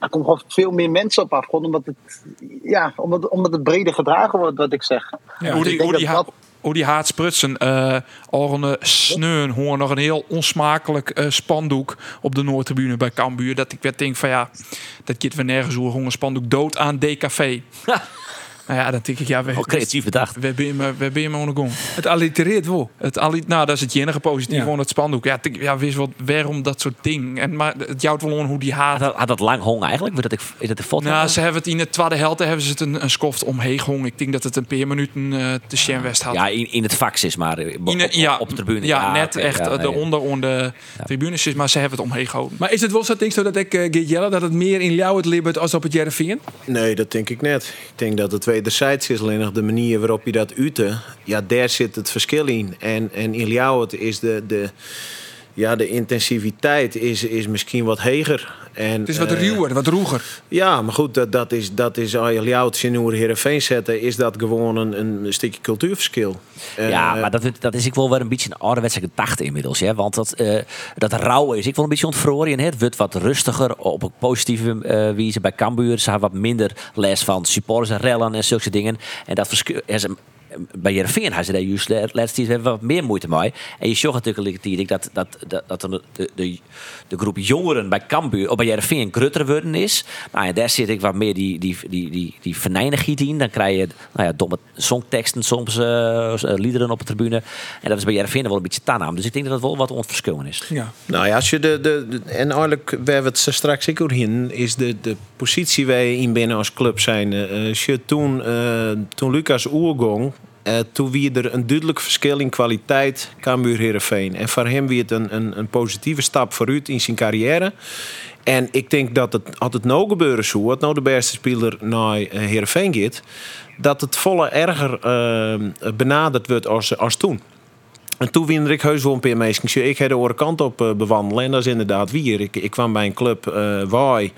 Daar komt gewoon veel meer mensen op af, gewoon omdat het, ja, omdat, omdat het breder gedragen wordt, wat ik zeg. Ja, hoe, die, hoe, die dat ha- dat- hoe die haat sprutsen. eh al een sneun hoor nog een heel onsmakelijk eh, spandoek op de Noordtribune bij Cambuur. Dat ik werd denk van ja, dat gaat weer nergens hoe een spandoek dood aan DKV. nou ja, dat denk ik ja, we, Al creatief bedacht. we hebben hem, we hebben hem ondergong. Het allitereert wel. Het ali- nou, dat is het enige positief Ja. van het spandoek. Ja, ik- ja, wist wat waarom dat soort ding. En maar het jouwt wel hoe die haat. Had dat, had dat lang hong eigenlijk? Wordt dat ik, is dat de foto? Nou, ze hebben het in de tweede helft hebben ze het een, een skoft omheen gehongen. Ik denk dat het een paar minuten eh te Sjen West had. ja, in, in het fax is maar eh, op, In de- op, ja, op de tribune. Ja, net echt ja, eh, nee. eronder onder de tribunes is, maar ze hebben het omheen gehouden. Maar is het wel zo, denk je, dat ik uh, Jelle, dat het meer in Ljouwert libbert als op het Jereveen? Nee, dat denk ik net. Ik denk dat het wederzijds is. Alleen nog de manier waarop je dat ute, ja, daar zit het verschil in. En, en in Ljouwert is de, de, ja, de intensiviteit is, is misschien wat heger. En, Het is wat eh, ruwer, wat roeger. Ja, maar goed, dat, dat is, dat is als je Ljouwert in Oer Heerenveen zetten, is dat gewoon een, een stukje cultuurverschil. Ja, Eh, maar dat, dat is ik wel weer een beetje een ouderwetse gedachte inmiddels. Hè? Want dat, eh dat rouwen is ik wel een beetje ontvroren. Het wordt wat rustiger op een positieve eh wijze bij Cambuur. Ze hebben wat minder les van supporters en rellen en zulke dingen. En dat verschil is een- bij Jereveen hebben ze daar juist tijd hebben wat meer moeite mee. En je zag natuurlijk die- dat, dat, dat, dat de, de, de groep jongeren bij Cambuur, of bij Jereveen grutter worden is. Nou ja, daar zit ik wat meer die, die, die, die, die venijnigheid in. Dan krijg je nou ja, domme songteksten, soms eh, liederen op de tribune. En dat is bij Jereveen wel een beetje tanaam. Dus ik denk dat het wel wat ontverschillen is. Ja. Nou ja, als je de, de, de- en eigenlijk, we hebben het zo straks ik ook in, is de, de positie waar je in binnen als club zijn. eh, als je toen, eh, toen Lucas oergong, eh, toen wie er een duidelijk verschil in kwaliteit Cambuur Heerenveen. En voor hem wie het een, een, een positieve stap vooruit in zijn carrière. En ik denk dat het, als het nou gebeuren zou, wat nou de beste speler naar eh, Heerenveen gaat, dat het volle erger eh, benaderd wordt als, als toen. En toen wien ik heus wel een. Ik heb de andere kant op eh, bewandelen. En dat is inderdaad wie. Ik, ik kwam bij een club uh, waar...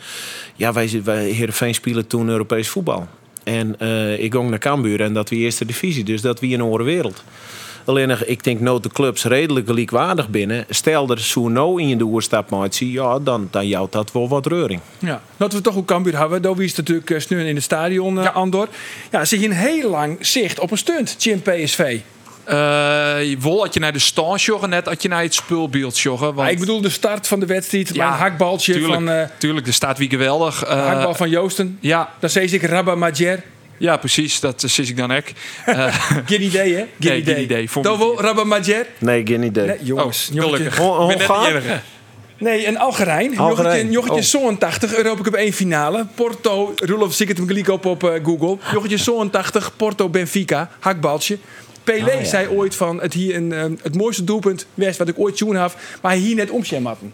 Ja, wij, wij Heerenveen spelen toen Europees voetbal. En uh, ik ging naar Cambuur en dat wie eerste divisie. Dus dat wie een andere wereld. Alleen nog, ik denk nou de clubs redelijk gelijkwaardig binnen. Stel er zo nou in de oerstap maakt, ja, dan, dan jouwt dat wel wat reuring. Ja, dat we toch ook Cambuur hebben. Daar is natuurlijk uh, sneun in het stadion, uh, Ja. Andor. Ja, zie je een heel lang zicht op een stunt, Jim PSV. Eh wel had je naar de stand joggen, net had je naar het spulbeeld joggen. Want, ik bedoel de start van de wedstrijd. Ja, een hakbaltje tuurlijk, van, uh, tuurlijk, er staat wie geweldig. Eh, hakbal van Joosten. ja, Dan zei ik Rabba Majer. ja, precies, dat zie ik dan ook. Eh, Geen idee, hè? Geen Nee, idee. geen idee. Rabba Majer. Nee, geen idee. Nee, jongens. oh, gelukkig. Hon- Ik ben net de Hongaar? Nee, een Algerijn. Algerijn. Jochetje, Oh. 82, Europa Cup 1 finale. Porto, ik het hem op op eh, Google. Jochetje 82, Porto Benfica, hakbaltje. Pelé Oh, ja. zei ooit van het hier een, eh, het mooiste doelpunt west wat ik ooit tjoen heb, maar hier net omschermatten.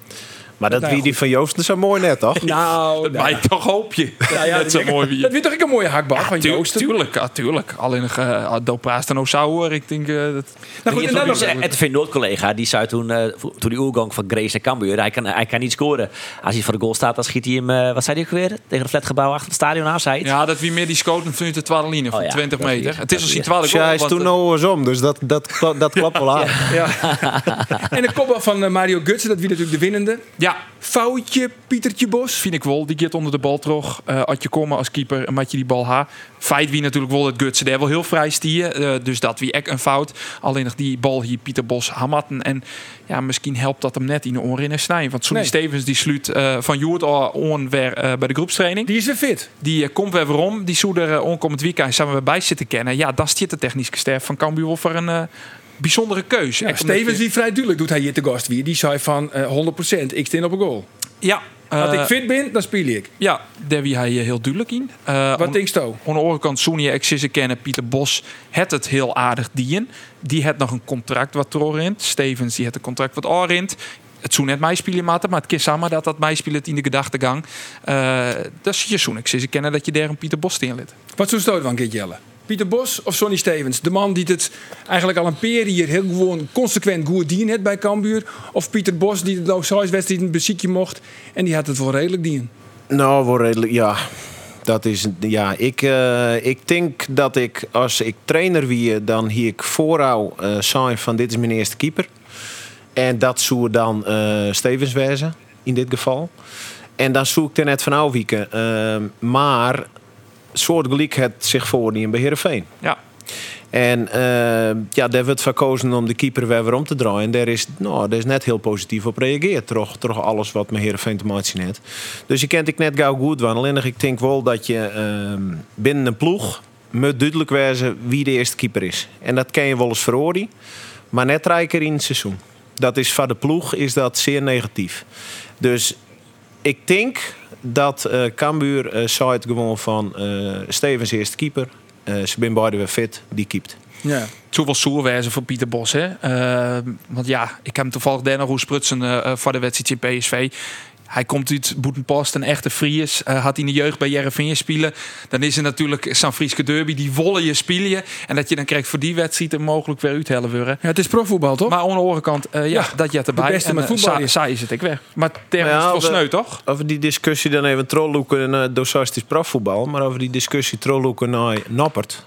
Maar dat Nou, wie die van Joosten zo mooi net, toch? Nou, Dat nou, toch hoop je. ja, ja, dat zo mooi wie. Dat toch ik een mooie hakbal van Joosten. Tuurlijk, ja, tuurlijk. Alleen uh, dan ook zou hoor. Ik denk eh, dat. Nou goed, en dan nog... En de Noord-collega, die zei toen, eh, toen die oergang van Grace en Cambuur, hij kan, hij kan niet scoren. Als hij voor de goal staat, dan schiet hij hem, eh, wat zei hij ook weer? Tegen het flatgebouw achter het stadion aan, zei het. Ja, dat wie meer die schoten vanuit de twaalfline van Oh ja, 20 dat meter. Het is als die twaalfde Ja, hij goal. is toen eens om, dus dat, dat, klopt wel aan. Ja. en de kopbal van eh, Mario Gutsen, dat wie natuurlijk de winnende. Ja, Foutje, Pietertje Bos. vind ik wel. Die gaat onder de bal terug. Eh als je komen als keeper en maak je die bal ha. Feit wie natuurlijk wel dat Gutsen daar wel heel vrij stieren. Eh, dus dat wie echt een fout. Alleen nog die bal hier Pieter Bos hamatten. En ja, misschien helpt dat hem net in de oren in snijden. Want Sonny Nee. Stevens die sluit eh, van Joert on weer eh, bij de groepstraining. Die is weer fit. Die eh, komt weer weer om. Die er uh, onkomend weekend samen weer bij zitten kennen. Ja, dat is de technische sterf van Cambuur voor een eh, bijzondere keuze. Ja, Stevens, je- die vrij duidelijk doet hij hier te gast weer. Die zei van eh 100%, ik steen op een goal. Ja, Als eh, ik fit ben, dan speel ik. Ja, daar wie hij eh, heel duidelijk in. Eh, Wat denk je? Aan de andere kant, zie ze kennen, Pieter Bos, het het heel aardig dien. Die had nog een contract wat rint. Stevens, die had een contract wat oorint. Het zou net meespelen, maten, maar het kies samen dat dat meespelen in de gedachtegang. Eh dat is je zoen. Ik zie ze kennen dat je daar een Pieter Bos in lid. Wat zou stoot van Kit Jelle? Pieter Bos of Sonny Stevens? De man die het eigenlijk al een hier heel gewoon consequent goed dien heeft bij Cambuur. Of Pieter Bos die het zoals wedstrijd een beziekje mocht. En die had het wel redelijk dien. Nou, wel redelijk, ja. Dat is, ja, ik, eh, ik denk dat ik, als ik trainer wie, dan hier ik vooral eh zijn van dit is mijn eerste keeper. En dat zou dan eh, Stevens in dit geval. En dan zoek ik er net van afwieken. Eh, maar soortgelijk het zich voor bij Heerenveen. Ja. En eh, ja, daar wordt verkozen om de keeper weer weer om te draaien. En daar is, nou, daar is net heel positief op reageerd. Toch, toch alles wat mijn Heerenveen te maken heeft. Dus je kent ik net gauw goed van. Alleen ik denk wel dat je eh, binnen een ploeg moet duidelijk wezen wie de eerste keeper is. En dat ken je wel eens verhoren. Maar net drie keer in het seizoen. Dat is voor de ploeg is dat zeer negatief. Dus ik denk dat eh Cambuur eh zei het gewoon van eh, Stevens eerste keeper. Eh, ze zijn beide weer fit, die keept. Ja. Het zou wel zoer wezen voor Pieter Bos. Hè? Eh, want ja, ik heb hem toevallig daar nog hoe sprutsen eh, voor de wedstrijd in PSV. Hij komt uit Boetenpost, een echte Fries. Eh, had in de jeugd bij Jereveen spelen. Dan is er natuurlijk San Frieske Derby. Die wollen je spelen. En dat je dan krijgt voor die wedstrijd er mogelijk weer uithellen ja, het is profvoetbal toch? Maar aan de andere kant, eh, ja, Ja, dat je erbij. de beste en, met eh, voetbal saai is het ik weg. Maar tegen Ja, is het wel we- sneu, toch? Over die discussie dan even trolloeken en uh, docentisch profvoetbal. Maar over die discussie trolloeken naar Noppert.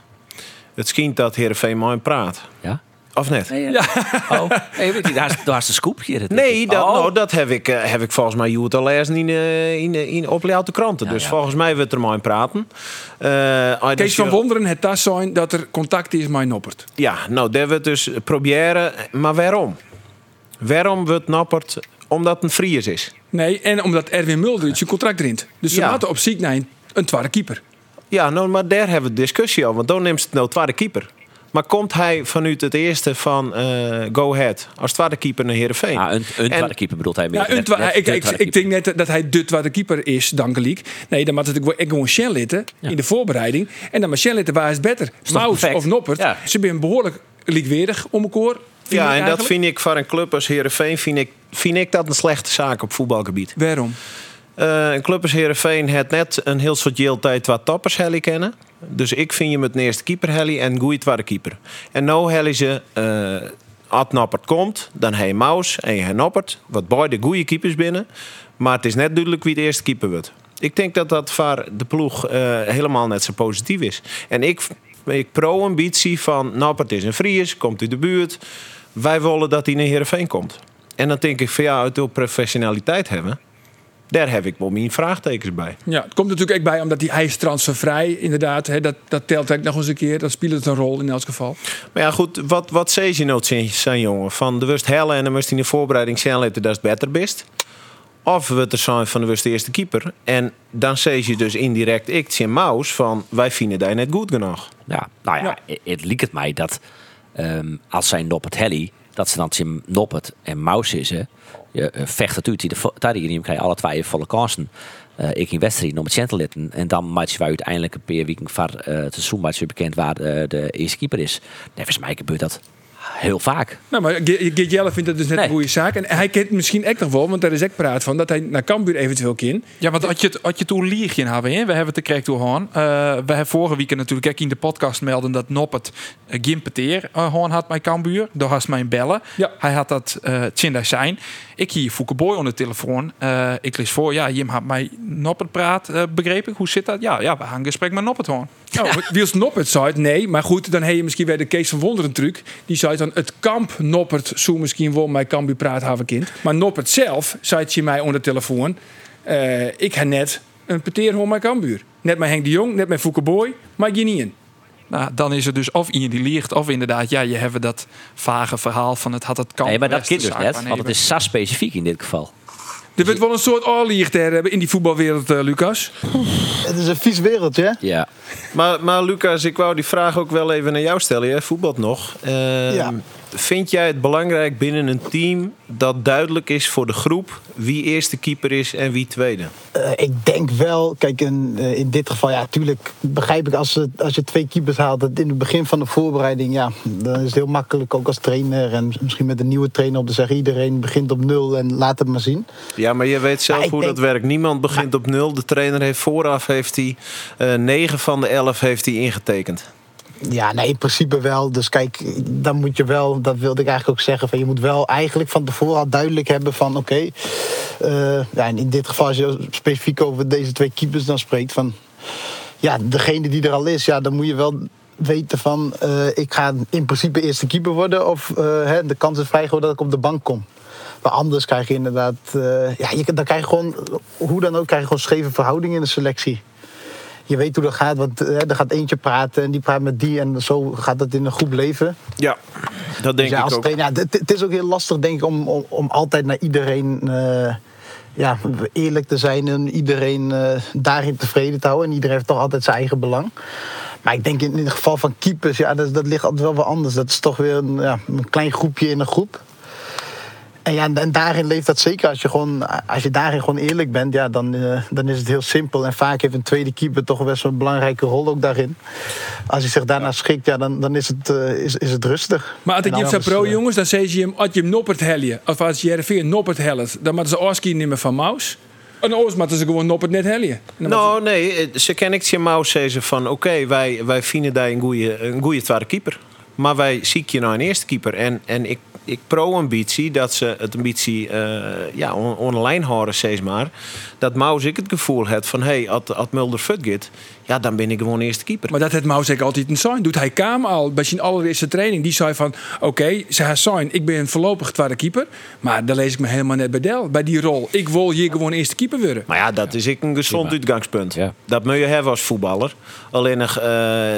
Het schijnt dat Heerenveen mooi praat. Ja? Of net? Nee, ja. Oh, hey, weet je, daar, is, daar is de scoop hier. Nee, dat, oh. nou, dat heb ik, eh, heb ik volgens mij Joet al lezen in, eh, in, in, op de kranten. Ja, dus ja. volgens mij wordt er mooi praten. Eh, als Kees je- van Wonderen, het tas zijn dat er contact is met Noppert. Ja, nou, dat we dus proberen. Maar waarom? Waarom wordt Noppert? Omdat het een Fries is. Nee, en omdat Erwin Mulder zijn contract rint. Dus ze Ja. moeten op zoek naar een, een tweede keeper. Ja, nou, maar daar hebben we discussie over. Want dan neemt het nou tweede keeper. Maar komt hij vanuit het eerste van eh, Go Ahead als tweede keeper naar Heerenveen? Ah, een, een En- tweede keeper bedoelt hij. Ja, meer. Net- net ik, ik, ik denk net dat hij de tweede keeper is, dankelijk. Nee, dan moet het ook gewoon Shell litten in de voorbereiding. En dan maar Shell litten, waar is het beter? Maus perfect? of Noppert. Ja. Ze zijn behoorlijk likwerig om elkaar. ja, ik en dat vind ik voor een club als Heerenveen vind ik, vind ik dat een slechte zaak op voetbalgebied. Waarom? Eh, een club als Heerenveen heeft net een heel soort tijd wat toppers heli kennen. Dus ik vind je met eerste keeper heli en goede tweede keeper. En nou heli ze, eh als Noppert komt, dan je Maus en je Noppert. Wat beide goede keepers binnen. Maar het is net duidelijk wie de eerste keeper wordt. Ik denk dat dat voor de ploeg eh, helemaal net zo positief is. En ik, ik pro-ambitie van Noppert is een Fries, komt uit de buurt. Wij willen dat hij naar Heerenveen komt. En dan denk ik van ja, uit de professionaliteit hebben... Daar heb ik wel mijn vraagtekens bij. Ja, het komt natuurlijk ook bij omdat die, hij is transfervrij, inderdaad. Hè, dat, dat telt ook nog eens een keer. Dat speelt het een rol in elk geval. Maar ja, goed, wat, wat zei je nou zijn, zijn jongen? Van de wust hellen en dan moest hij in de voorbereiding zijn laten dat het beter best. Of we er zijn van de wust de eerste keeper. En dan zei je dus indirect ik zijn Maus van wij vinden dat net goed genoeg. Ja, nou ja, Ja. het liep het mij dat ehm, als zijn Noppert Helly, dat ze dan zijn Noppert en Maus is, hè, je eh, vecht het uit, die de Tarium krijg je alle twee volle kansen. Eh, ik in wedstrijd om het cent te litten. En dan je wij uiteindelijk een paar weken seizoen maak je bekend waar eh, de eerste keeper is. Nee, volgens mij gebeurt dat heel vaak. Nou, maar Ge- Geert Jelle vindt dat dus net Nee. een goede zaak. En hij kent misschien echt nog wel, want daar is echt praat van, dat hij naar Cambuur eventueel kan. Ja, want als je, het- als je toen liegje hebben, hè? we hebben het te krijgen toe hoorn. Eh, we hebben vorige week natuurlijk ook in de podcast melden dat Noppert uh, Gimpeteer uh, hoorn had mijn Cambuur. Door had mijn bellen. Ja. Hij had dat uh, zijn. Ik hier Fouke Boy onder de telefoon. Eh, ik lees voor, ja, Jim had mij Noppert praat, eh, begreep ik. Hoe zit dat? Ja, ja we gaan een gesprek met Noppert hoorn. Nou, Wiels Noppert zei het, nee. Maar goed, dan heb je misschien weer de Kees van Wonderen truc. Die zei dan, het kamp Noppert zou misschien wel mijn Cambuur praat hebben kind. Maar Noppert zelf zei het je mij onder de telefoon. eh, ik heb net een peteer hoor mijn Cambuur. Net met Henk de Jong, net met Fouke Boy, maar je niet in. Nou, dan is het dus of iemand die liegt, of inderdaad, ja, je hebt dat vage verhaal van het had het kan. Nee, maar dat kind dus net, want het is SAS specifiek in dit geval. Er wordt wel een soort oorlicht hebben in die voetbalwereld, eh, Lucas. Het is een vies wereldje. hè? Ja. Maar, maar Lucas, ik wou die vraag ook wel even naar jou stellen. Jij voetbalt nog. Ehm, Ja. Vind jij het belangrijk binnen een team dat duidelijk is voor de groep wie eerste keeper is en wie tweede? Eh, ik denk wel, kijk, in, eh, in dit geval, ja, natuurlijk begrijp ik als, als je twee keepers haalt, dat in het begin van de voorbereiding, ja, dan is het heel makkelijk ook als trainer en misschien met een nieuwe trainer om te zeggen, iedereen begint op nul en laat het maar zien. Ja, maar je weet zelf Maar hoe denk- dat werkt. Niemand begint op nul. De trainer heeft vooraf heeft hij, eh 9 van de 11 heeft hij ingetekend. Ja, nee, in principe wel. Dus kijk, dan moet je wel, dat wilde ik eigenlijk ook zeggen, van je moet wel eigenlijk van tevoren al duidelijk hebben van oké, eh, ja, in dit geval als je specifiek over deze twee keepers dan spreekt van, ja, degene die er al is, ja, dan moet je wel weten van, eh, ik ga in principe eerste keeper worden of eh, hè, de kans is vrij dat ik op de bank kom. Maar anders krijg je inderdaad, ja, je, dan krijg je gewoon, hoe dan ook, krijg je gewoon scheve verhoudingen in de selectie je weet hoe dat gaat, want eh, er gaat eentje praten en die praat met die en zo gaat dat in een groep leven. Ja, dat denk Dus ja, ik ook. trainer, het, het is ook heel lastig denk ik om, om, om altijd naar iedereen eh, ja, eerlijk te zijn en iedereen eh, daarin tevreden te houden. En iedereen heeft toch altijd zijn eigen belang. Maar ik denk in, in het geval van keepers, ja, dat, dat ligt altijd wel wat anders. Dat is toch weer een, ja, een klein groepje in een groep. En, ja, en daarin leeft dat zeker. Als je, gewoon, als je daarin gewoon eerlijk bent, ja, dan, eh, dan is het heel simpel. En vaak heeft een tweede keeper toch best wel een belangrijke rol ook daarin. Als hij zich daarna schikt, ja, dan, dan is, het, eh, is, is het rustig. Maar als ik je pro eh, jongens, dan zeg je hem, als je hem noppert helje. Of als je Jereveen noppert hellet, dan moeten ze Oski nemen van Maus. En anders moeten ze gewoon noppert net helje. Nou, nee, ze ken ik je Maus zeggen van oké, wij, wij vinden daar een goede, een goede tweede keeper. Maar wij ziek je nou een eerste keeper. En, en ik, ik pro-ambitie dat ze het ambitie eh ja, on, online houden, steeds maar. Dat Maus ik het gevoel had van hé, hey, als Mulder fut gaat, ja, dan ben ik gewoon eerste keeper. Maar dat het Maus ook altijd een sign. Doet hij Kaam al bij zijn allereerste training. Die zei van, oké, ze haar sign, ik ben voorlopig tweede keeper. Maar dan lees ik me helemaal net bij Del. Bij die rol. Ik wil hier gewoon eerste keeper worden. Maar ja, dat is ik een gezond uitgangspunt. Ja. Dat moet je hebben als voetballer. Alleen nog, eh,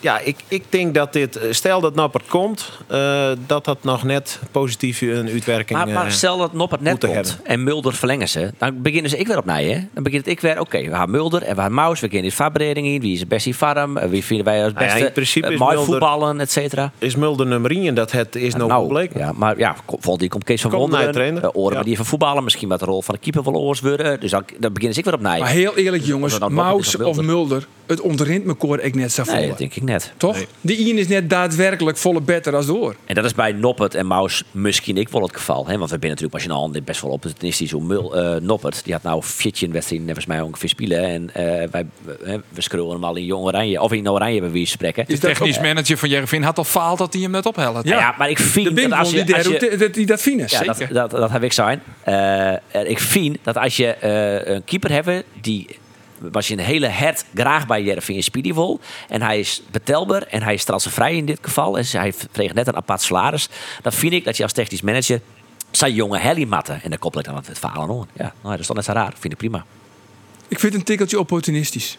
ja, ik, ik denk dat dit, eh, stel dat Nappert komt, eh, dat dat nog net positief een uitwerking Maar, maar eh, stel dat Noppert net komt hebben. en Mulder verlengen ze. Dan beginnen ze ik weer opnieuw. Hè? Dan begint ik weer, oké, we gaan Mulder en we gaan Maus. We gaan in verbreding in. Wie is het beste farm? Wie vinden wij als Nou ja, beste? in principe is mooi Mulder- voetballen, et cetera. is Mulder nummer 1 en dat het is nog Nou, gebleken. ja, maar ja, volgende die komt Kees van Wonderen. trainer. Uh, oren Ja. die van voetballen. Misschien wat de rol van de keeper wel oors worden. Dus dan, dan beginnen ze ik weer opnieuw. Maar heel eerlijk jongens, nou Noppert Maus of Mulder, het ontrint me koor ik net zo nee, dat denk ik net. Toch? Die Ian is net daadwerkelijk volle beter als door. En dat is bij Noppert en Maus misschien ik wel het geval. Hè? Want we zijn natuurlijk machinaal best wel opportunistisch. Hoe Mul, eh, Noppert, die had nou 14 wedstrijden volgens mij ongeveer spelen. En eh, wij, we, we scrollen hem al in jong oranje. Of in oranje bij wie spreken. De technisch manager van Jereveen had al faald dat hij hem net ophelt. Ja. ja, maar ik De vind dat als die, je... Als je dat- die dat vinden. ja, dat, dat, dat heb ik zijn. Eh, ik vind dat als je een keeper hebt die was je een hele hert graag bij Jereveen Speedy wil. En hij is betelbaar en hij is strafvrij in dit geval. En hij kreeg net een apart salaris. Dan vind ik dat je als technisch manager zijn jonge Helly matten. En dan koppel ik dan het verhaal aan. Ja, nou, dat is toch net zo raar. Vind ik prima. Ik vind het een tikkeltje opportunistisch.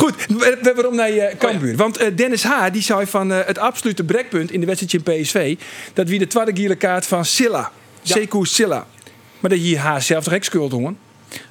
Goed, waarom naar je Cambuur? Want eh, Dennis H. die zei van eh, het absolute brekpunt in de wedstrijd in PSV... dat wie de tweede gele kaart van Silla. Sekou Silla. Maar dat je H. zelf toch ook schuld, jongen?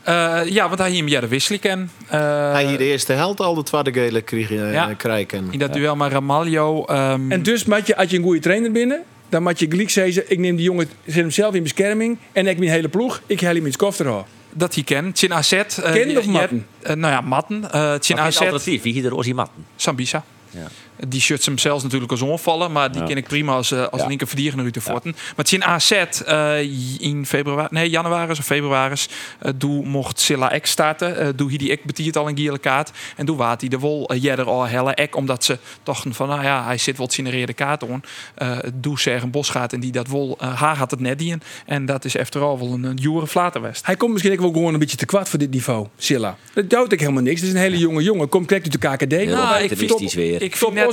Eh, ja, want hij hier hem de wisseling ken. Eh, Hij hier de eerste helft al de tweede gele kreeg, eh, Ja. krijgen. in dat duel met Ramaljo. ehm, En dus je, als je een goede trainer binnen... dan moet je gelijk zeggen... ik neem die jongen, zet hem zelf in bescherming... en ik mijn hele ploeg, ik hel hem in het koffer houden. dat hij ken. Chin AZ. eh, Ken je- of Matten? nou ja, Matten. eh Maar geen AZ. Alternatief. Wie hier de matten? Sambisa. Ja. Die shirts hem zelfs natuurlijk als onvallen. Maar die ken ik prima als, eh, als Ja. linker verdediger de Forten. Maar het is in AZ eh, in februari, nee, januari of februari. eh doe mocht Silla Ek starten. eh doe hij die Ek betiert al een gele kaart. En doe waat hij de wol jeder al helle Ek. Omdat ze dachten van, nou ja, hij zit wel signaleerde kaart on. Eh doe ze een bos gaat en die dat wol. haar had het net die in. En dat is al wel een, een jure flaterwest. Hij komt misschien ook wel gewoon een beetje te kwad voor dit niveau, Silla. Dat duidt ik helemaal niks. Het is een hele jonge jongen. Komt direct uit de KKD. Heel Nou, ik optimistisch weer. Ik vind net,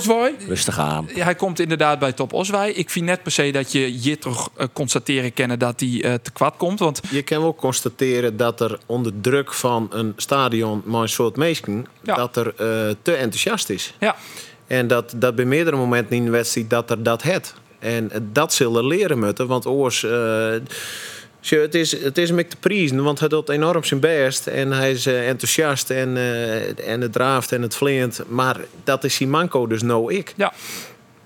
Rustig aan. Hij komt inderdaad bij Top Oswij. Ik vind net per se dat je je toch eh, constateren kennen dat hij eh, te kwad komt. Want Je kan wel constateren dat er onder druk van een stadion maar een soort mensen Ja. dat er eh, te enthousiast is. ja, En dat, dat bij meerdere momenten in de wedstrijd dat er dat het. En dat zullen leren moeten, want oors. eh, tja, het is, het is hem te prijzen, want hij doet enorm zijn best. En hij is eh, enthousiast en, eh, en het draaft en het vleent. Maar dat is Simanko dus nou ik. ja.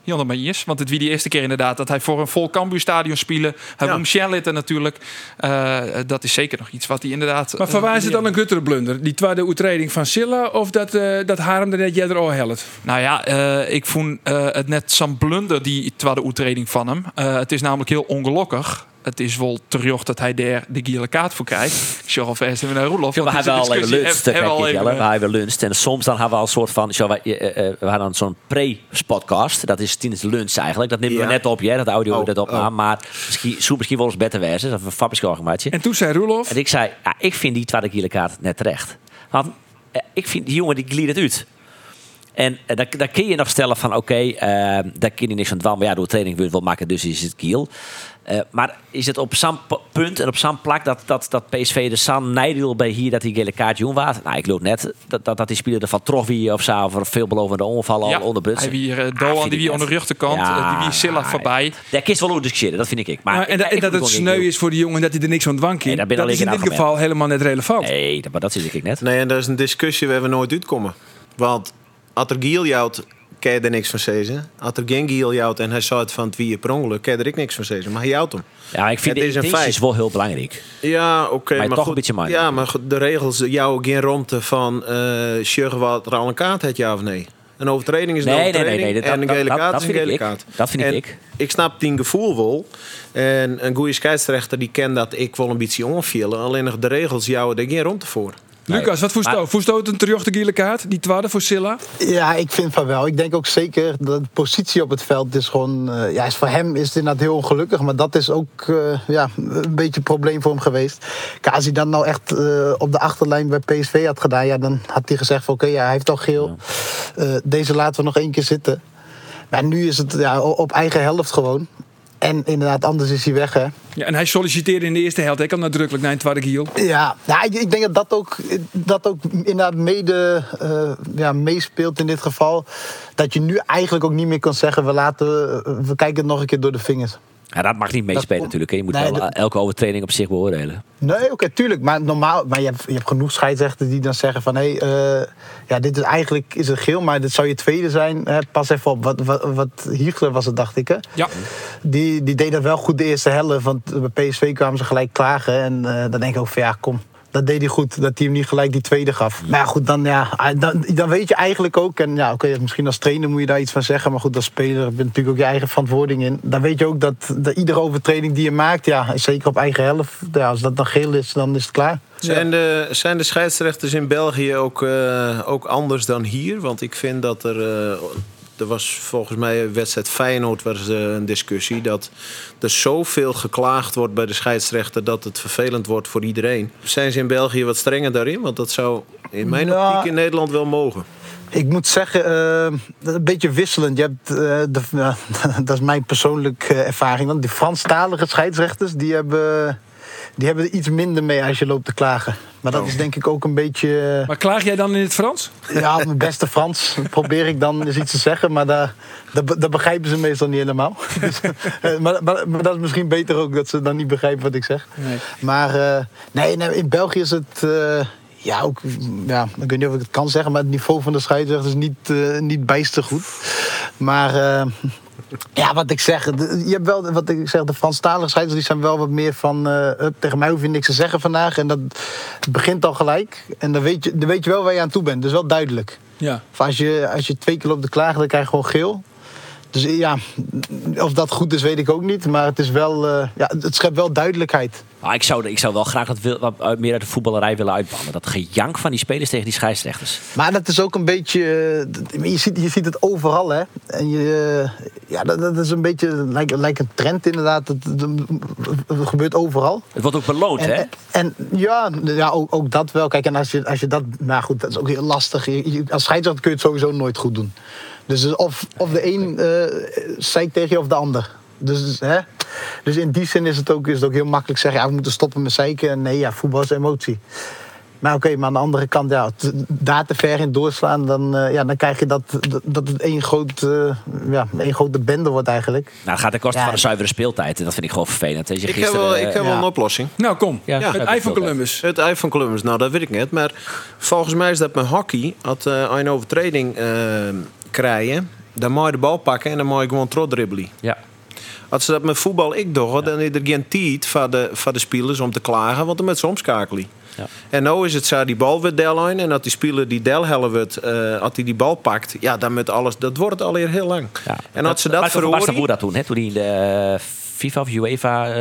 Jan maar is. Want het wie die eerste keer inderdaad dat hij voor een vol Cambuurstadion spelen. Hij Ja. Shellitten natuurlijk. Eh, dat is zeker nog iets wat hij inderdaad... Maar van waar is het dan een guttere blunder? Die tweede oetreding van Silla of dat, eh dat Harem er net jij er al helpt? Nou ja, eh, ik vond eh, het net zo'n blunder, die tweede oetreding van hem. Eh, het is namelijk heel ongelukkig. Het is wel terug dat hij daar de gele kaart voor krijgt. Ik zeg alvast even naar Roelof. Ja, we want hebben het al is een even discussie. lunch. Hebben we al even, We hebben lunch. En soms dan hebben we al een soort van... Zo, wij, eh, eh, we hadden zo'n pre-podcast. Dat is tijdens de lunch eigenlijk. Dat nemen we net op, ja, dat audio Oh, dat op. oh. Maar misschien, zou misschien wel eens beter wezen. Dat we een gemaakt. En toen zei Roelof... En ik zei, ja, ik vind die tweede gele kaart net terecht. Want eh, ik vind die jongen die glied het uit. En eh, dan, dan kun je nog stellen van oké, eh, daar kun je niks van doen. Maar ja, door training wil je het wel maken, dus is het kiel. Eh, maar is het op zo'n punt en op zo'n plak dat, dat, dat PSV de San Nijdel bij hier dat die gele kaart jong was? Nou, ik geloof net dat, dat, dat die speler ervan trof wie of zo, of een veelbelovende ongeval al Ja, onder Bruts. hij wie, eh, Ah, Doan, vind die ik wie aan de rechterkant, Ja, eh, die wie Silla voorbij. Daar je wel over discussiëren, dat vind ik. Maar, Maar en, dat- ik- en ik dat moet het sneu is voor die jongen dat hij er niks van dwang Nee, dat is in dit argument. geval helemaal net relevant. Nee, dat- maar dat zie ik net. Nee, en dat is een discussie waar we nooit uitkomen. Want als er Giel jouwt, kan je er niks van zeggen. Als er geen Giel jouwt en hij zou het van het wie per ongeluk, je er ik niks van zeggen. Maar hij jouwt hem. Ja, ik vind Het is een feit. is wel heel belangrijk. Ja, oké. Maar maar toch goed, een beetje. Ja, maar de regels jou geen romte van eh uh, wat er al een kaart heeft, ja of nee. Een overtreding is een Nee, nee, nee, overtreding nee, dat- en een gele dat- kaart dat is een vind gele ik. kaart. Dat vind En ik. Ik snap die gevoel wel. En een goede scheidsrechter die kent dat ik wel een beetje onvielen. Alleen nog de regels jou er geen romte voor. Lucas, wat jou het een de gele kaart? Die tweede voor Silla? Ja, ik vind van wel. Ik denk ook zeker dat de positie op het veld is gewoon... eh, ja, is voor hem is het inderdaad heel ongelukkig. Maar dat is ook eh, ja, een beetje een probleem voor hem geweest. Kijk, als hij dan nou echt eh, op de achterlijn bij PSV had gedaan... Ja, dan had hij gezegd van oké, ja, hij heeft al geel. Deze laten we nog één keer zitten. Maar nu is het ja, op eigen helft gewoon. En inderdaad, anders is hij weg, hè. Ja, en hij solliciteerde in de eerste helft. Ik al nadrukkelijk naar een tweede giel. Ja, ja ik, ik denk dat dat ook, dat ook inderdaad mede eh, ja, meespeelt in dit geval. Dat je nu eigenlijk ook niet meer kan zeggen... we, laten, we kijken het nog een keer door de vingers. Ja, dat mag niet meespelen natuurlijk. hè. Je moet Nee, wel dat- elke overtreding op zich beoordelen. Nee, oké, tuurlijk. Maar normaal, maar je hebt, je hebt genoeg scheidsrechters die dan zeggen van... hé, hey, eh, ja, dit is eigenlijk is het geel, maar dit zou je tweede zijn. Hè, pas even op. Wat, wat, wat Hiegler was het, dacht ik, hè? Ja, Die, die deed dat wel goed de eerste helft. Want bij PSV kwamen ze gelijk klagen. En eh, dan denk ik ook van ja, kom. Dat deed hij goed, dat hij hem niet gelijk die tweede gaf. Maar ja, goed, dan, ja, dan, dan weet je eigenlijk ook... en ja, oké, misschien als trainer moet je daar iets van zeggen... maar goed, als speler heb je natuurlijk ook je eigen verantwoording in. Dan weet je ook dat, dat iedere overtreding die je maakt... ja, zeker op eigen helft, ja, als dat dan geel is, dan is het klaar. Zijn, de, zijn de scheidsrechters in België ook, eh, ook anders dan hier? Want ik vind dat er. eh, er was volgens mij een wedstrijd Feyenoord was eh, een discussie dat er zoveel geklaagd wordt bij de scheidsrechter dat het vervelend wordt voor iedereen. Zijn ze in België wat strenger daarin? Want dat zou in mijn Ja. optiek in Nederland wel mogen. Ik moet zeggen, eh, een beetje wisselend. Je hebt, eh, de, dat is mijn persoonlijke ervaring. Want die Franstalige scheidsrechters, die hebben, die hebben er iets minder mee als je loopt te klagen. Maar dat is denk ik ook een beetje... eh, Maar klaag jij dan in het Frans? ja, op mijn beste Frans probeer ik dan eens iets te zeggen. Maar daar, dat, dat begrijpen ze meestal niet helemaal. Dus, eh, maar, maar, maar dat is misschien beter ook, dat ze dan niet begrijpen wat ik zeg. Nee. Maar eh, nee, nee, in België is het... eh, ja, ook, ja, ik weet niet of ik het kan zeggen, maar het niveau van de scheidsrechter is niet, niet bijster goed. Maar eh, ja, wat ik zeg, de- je hebt wel, wat ik zeg, de Franstalige scheidsrechters die zijn wel wat meer van, eh, hup, tegen mij hoef je niks te zeggen vandaag. En dat begint al gelijk. En dan weet je, dan weet je wel waar je aan toe bent, dus wel duidelijk. Ja. Of als je, als je twee keer loopt te klagen, dan krijg je gewoon geel. Dus ja, of dat goed is, weet ik ook niet. Maar het is wel, eh, ja, het schept wel duidelijkheid. Ah, ik, zou, ik zou wel graag dat wil, wat uit- meer uit de voetballerij willen uitbannen. Dat gejank van die spelers tegen die scheidsrechters. Maar dat is ook een beetje. eh, je, ziet, je ziet het overal, hè? En je, eh, ja, dat, dat is een beetje. Lijkt, lijkt een trend, inderdaad. Het, gebeurt overal. Het wordt ook beloond, hè? En, en ja, ja ook, ook dat wel. Kijk, en als je, als je dat. Nou goed, dat is ook heel lastig. Je- als scheidsrechter kun je het sowieso nooit goed doen. Dus of, of de een eh zeikt tegen je of de ander. Dus, hè? dus in die zin is het ook, is het ook heel makkelijk zeggen: ja, we moeten stoppen met zeiken. En nee, ja, voetbal is emotie. Maar oké, maar aan de andere kant, ja, daar te ver in doorslaan, dan, eh, ja, dan krijg je dat, dat, dat het één, groot, eh, ja, één grote bende wordt eigenlijk. Nou, dat gaat ten koste Ja. van de zuivere speeltijd. En dat vind ik gewoon vervelend. Je Ik heb gisteren, wel, ik heb wel een oplossing. Nou, kom. Ja, het ei van Columbus. Het ei van Columbus, nou dat weet ik niet. Maar volgens mij is dat met hockey. Als uh, een overtreding krijgen, dan moet je de bal pakken en dan moet je gewoon trot dribbelen. ja. Als ze dat met voetbal ik doe, dan is er geen tijd voor de, voor de spelers om te klagen, want dan met ze omschakelen. Ja. En nu is het zo, die bal wordt deel en dat die speler die deel hellen wordt, eh, als hij die bal pakt, ja, dan met alles, dat wordt alweer heel lang. Ja. En als ze dat Maar verhoren... Dat toen, hè? Toen hij in de eh, FIFA of UEFA eh,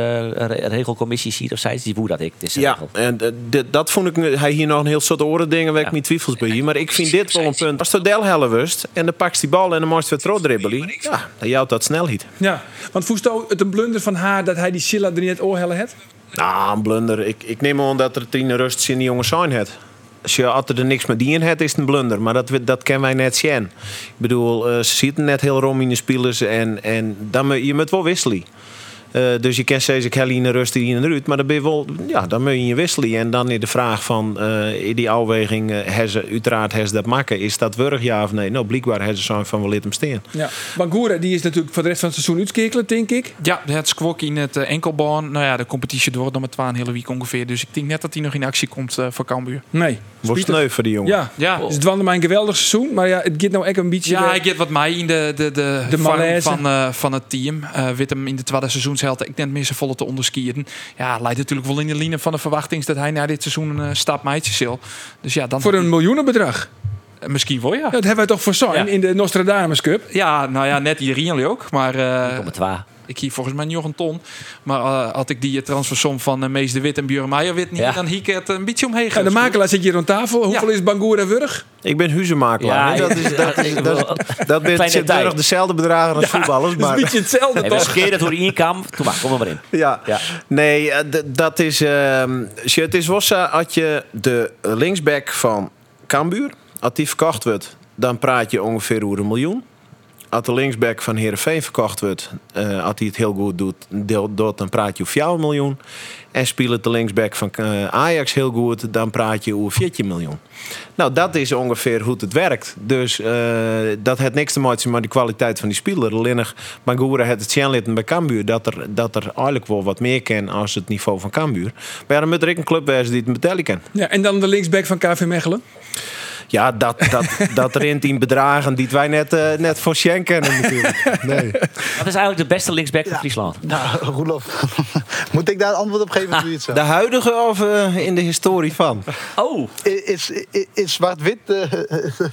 re- regelcommissie ziet of zei, die woer dat ik. De Ja, en eh, dat vond ik. Hij hier nog een heel soort oren dingen waar ik mijn twijfels bij hier. Maar ik vind dit wel een punt. Als je del helle wust en dan pak je die bal en dan moest weer dribbelen. Ja, dan jouwt dat snelheid. Ja, want Voesto, het een blunder van haar dat hij die Silla er niet het oorhellen had? Nou, een blunder. Ik, ik neem aan dat er tien rust in die jongen zijn het. Als je er niks met die in hebt, is het een blunder. Maar dat, we- dat kennen wij net zien. Ik bedoel, eh, ze zitten net heel rom in de spelers. En, en dan, je moet wel wisselen. Eh, dus je kent steeds ik hel in de rust in en eruit. Maar dan ben je wel, ja, dan moet je wisselen. En dan is de vraag van, eh, in die afweging, eh, hebben ze, uiteraard ze dat maken. Is dat wurg ja of nee? Nou, blijkbaar hebben ze zo van, we laten hem staan. Ja. Bangura die is natuurlijk voor de rest van het seizoen uitskekelen, denk ik. Ja, het squawk in het eh, enkelbaan. Nou ja, de competitie door nog met twaalf hele week ongeveer. Dus ik denk net dat hij nog in actie komt voor Cambuur. Nee. Wordt sneu voor die jongen. Ja. Ja. Dus het was maar een geweldig seizoen. Maar ja, het gaat nou echt een beetje... Ja, ik get wat mij in de, de, de, van, van het team. Eh wit hem in de tweede Ik net meer volle te onderskiën. Ja, leidt natuurlijk wel in de linie van de verwachting dat hij na dit seizoen een eh, stap meidje zal. Dus ja, dan Voor een miljoenenbedrag. Eh, misschien wel ja. Dat hebben wij toch voor zijn Ja. in de Nostradamus Cup. Ja, nou ja, net hier jullie ook. Maar eh, Kom het waar. Ik hier volgens mij nog een ton. Maar eh, had ik die eh, transfersom van uh, Mees de Wit en Björn Meijer wit niet, Ja. dan hiek het een beetje omheen. Ja, de makelaar zit hier rond tafel. Hoeveel is Bangura Wurg? Ik ben huizenmakelaar. Ja, dat is, dat is, ik dat dat dezelfde bedragen als voetballers. Dat is Maar, een beetje hetzelfde, En we toch? scheren het door één kam. Toen maar, kom er maar in. Ja. Ja. Nee, eh, dat is. ehm, het is zo, als je de linksback van Cambuur, als die verkocht wordt, dan praat je ongeveer over een miljoen. Als de linksback van Heerenveen verkocht wordt, eh, als hij het heel goed doet, dan praat je over 4 miljoen. En speelt de linksback van eh, Ajax heel goed, dan praat je over 14 miljoen. Nou, dat is ongeveer hoe het werkt. Dus eh, dat heeft niks te maken met de kwaliteit van die speler. Alleen Bangura heeft het zien laten bij Cambuur dat er, dat er eigenlijk wel wat meer kan als het niveau van Cambuur. Maar ja, dan moet er een club die het betalen kan. Ja, en dan de linksback van KV Mechelen. Ja, dat, dat, dat er in bedragen die wij net, eh, net voor Shen kennen natuurlijk. Nee. Wat is eigenlijk de beste linksback van Friesland? Nou, Roelof, moet ik daar antwoord op geven? zo? De huidige of eh, in de historie van? Oh, Is, is, is zwart-wit, eh,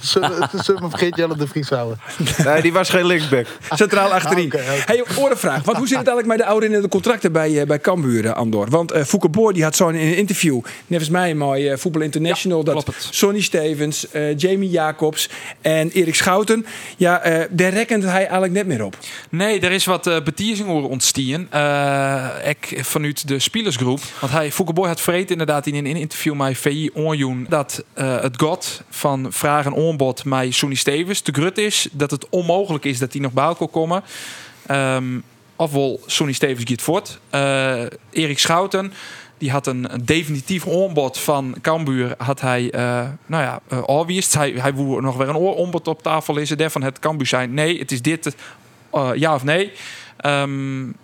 zullen we Jelle de Vries houden? Nee, die was geen linksback. Centraal achterin. Oké, oké. Hey, orenvraag. Want hoe zit het eigenlijk met de oude in de contracten bij, eh, bij Cambuur, Andor? Want eh Fouke Boer die had zo in een interview, nevens mij mooi, eh, Voetbal International, dat. Sonny Stevens, eh, Jamie Jacobs en Erik Schouten, ja, eh, daar rekent hij eigenlijk net meer op. Nee, er is wat uh, betiersing over ontstien. Eh ik vanuit de spielersgroep. Want hij, Foukeboy had vreed inderdaad in een interview met VI onjoen dat eh, het god van vraag en aanbod met Sonny Stevens te grut is. Dat het onmogelijk is dat hij nog bij elkaar komen. Ehm ofwel Sonny Stevens gaat voort. Eh, Erik Schouten. Die had een, definitief aanbod van Cambuur. Had hij, eh, nou ja, uh, afwist. Hij, hij woer nog weer een aanbod op tafel is. Daarvan het Cambuur zijn. Nee, het is dit. Uh, ja of nee. Um,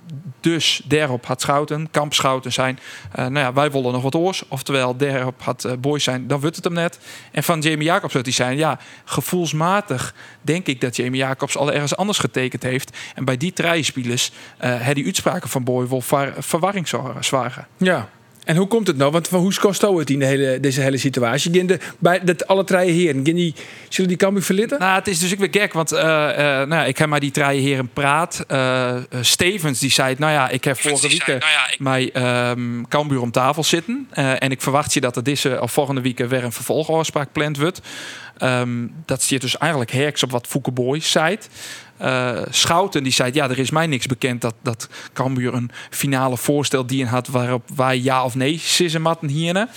dus daarop had Schouten, Kamp Schouten zijn. Nou ja, wij willen nog wat oors. Oftewel, daarop had uh, Boys zijn, dan wordt het hem net. En van Jamie Jacobs zou hij zijn. Ja, gevoelsmatig denk ik dat Jamie Jacobs al ergens anders getekend heeft. En bij die drie spelers uh, had die uitspraken van Boy wel ver, verwarring zwagen. Ja. En hoe komt het nou? Want van hoe kost het in de hele, deze hele situatie? Gaan de, bij dat alle drie heren, gaan die, zullen die Cambuur verlitten? Nou, het is dus ik weer gek, want eh, eh, nou, ik heb maar die drie heren praat. Eh, Stevens die zei, nou ja, ik heb vorige week nou ja, ik- mijn ehm Cambuur om tafel zitten. Eh, en ik verwacht je dat er deze of volgende week weer een vervolgafspraak gepland wordt. Ehm, dat zit dus eigenlijk herks op wat Fouke Boy zei. Eh, Schouten die zei, ja, er is mij niks bekend dat, dat Cambuur een finale voorstel die had waarop wij ja of nee sissen matten hierna.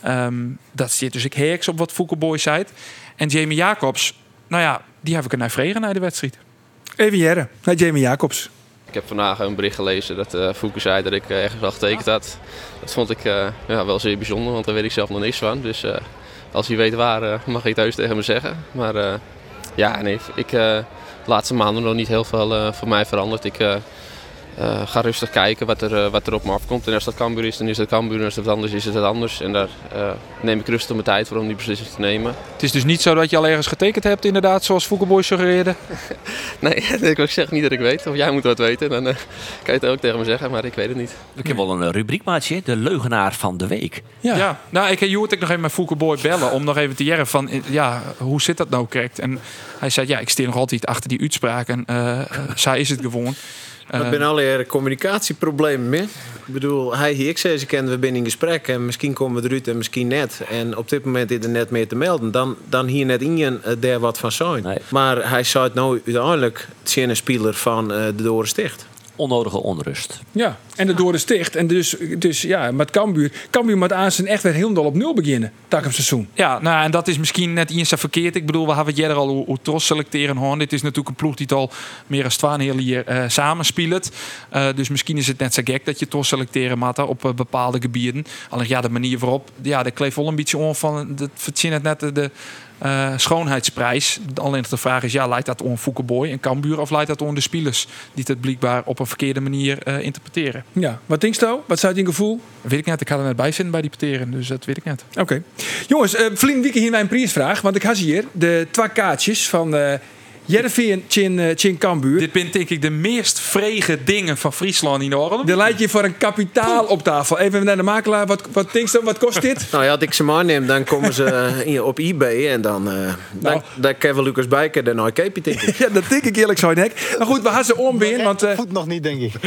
Ehm, dat zit dus ik herks op wat Fouke Boy zei. En Jamie Jacobs, nou ja, die heb ik er naar vregen naar de wedstrijd. Even jaren, naar Jamie Jacobs. Ik heb vandaag een bericht gelezen dat uh, Fouke zei dat ik eh, ergens al getekend had. Dat vond ik eh, ja, wel zeer bijzonder, want daar weet ik zelf nog niks van. Dus eh, als hij weet waar, mag hij het thuis tegen me zeggen. Maar eh, ja, nee, ik, eh, laatste maanden nog niet heel veel eh, voor mij veranderd. Ik eh, ga rustig kijken wat er, eh, wat er op me afkomt. En als dat Cambuur is, dan is dat Cambuur. En als het anders is, is het anders. En daar eh, neem ik rustig mijn tijd voor om die beslissing te nemen. Het is dus niet zo dat je al ergens getekend hebt, inderdaad, zoals Foukeboy suggereerde. Nee, ik zeg niet dat ik weet. Of jij moet wat weten, dan eh, kan je het ook tegen me zeggen. Maar ik weet het niet. Ik heb wel een eh, rubriekmaatje, de leugenaar van de week. Ja. Ja, nou, ik je hoorde ik nog even met Foukeboy bellen om nog even te jaren van, ja, hoe zit dat nou correct? En hij zei, ja, ik steer nog altijd achter die uitspraak en zij is het gewoon. Er Eh, zijn allerlei communicatieproblemen mee. Ik bedoel, hij hier, ik zei, ze kennen we binnen in gesprek en misschien komen we eruit en misschien net. En op dit moment is er net meer te melden. Dan, dan hier net in je eh, daar wat van zijn. Nee. Maar hij zou het nou uiteindelijk een speler van eh, de Doren Sticht. Onnodige onrust. Ja, en de door de sticht. En dus, dus ja, met Cambuur. Cambuur moet aan zijn echt weer heel dol op nul beginnen. Tak op seizoen. Ja, nou, en dat is misschien net eens verkeerd. Ik bedoel, we hebben het eerder al hoe, hoe Tros selecteren. Hoor. Dit is natuurlijk een ploeg die het al meer dan 12 jaar hier eh samenspeelt. Eh, dus misschien is het net zo gek dat je Tros selecteren moet op eh, bepaalde gebieden. Alleen ja, de manier waarop, ja, dat kleeft wel een beetje on van, dat verzin het net de, eh, schoonheidsprijs. Alleen de vraag is, ja, leidt dat on Foukeboy en Cambuur of leidt dat on de spelers die het blijkbaar op een verkeerde manier eh, interpreteren? Ja, wat denk je? Wat zou je in gevoel? Weet ik net, ik ga er net bij zitten bij die peteren, dus dat weet ik net. Oké. Jongens, uh, Vlien Wieke hier mijn prijsvraag. Want ik had hier de twee kaartjes van Jereveen Chin, uh, Chin Cambuur. Dit ben denk ik de meest vrege dingen van Friesland in de orde. De leidt je voor een kapitaal op tafel. Even naar de makelaar. Wat, wat denk je, wat kost dit? nou ja, als ik ze maar neem, dan komen ze op eBay. En dan, uh, nou. dan, dan kan we Lucas Bijker de nooit keepje denk ik. ja, dat denk ik eerlijk zo nek. Maar goed, we gaan ze ombeen. Want, uh, Voet nog niet, denk ik.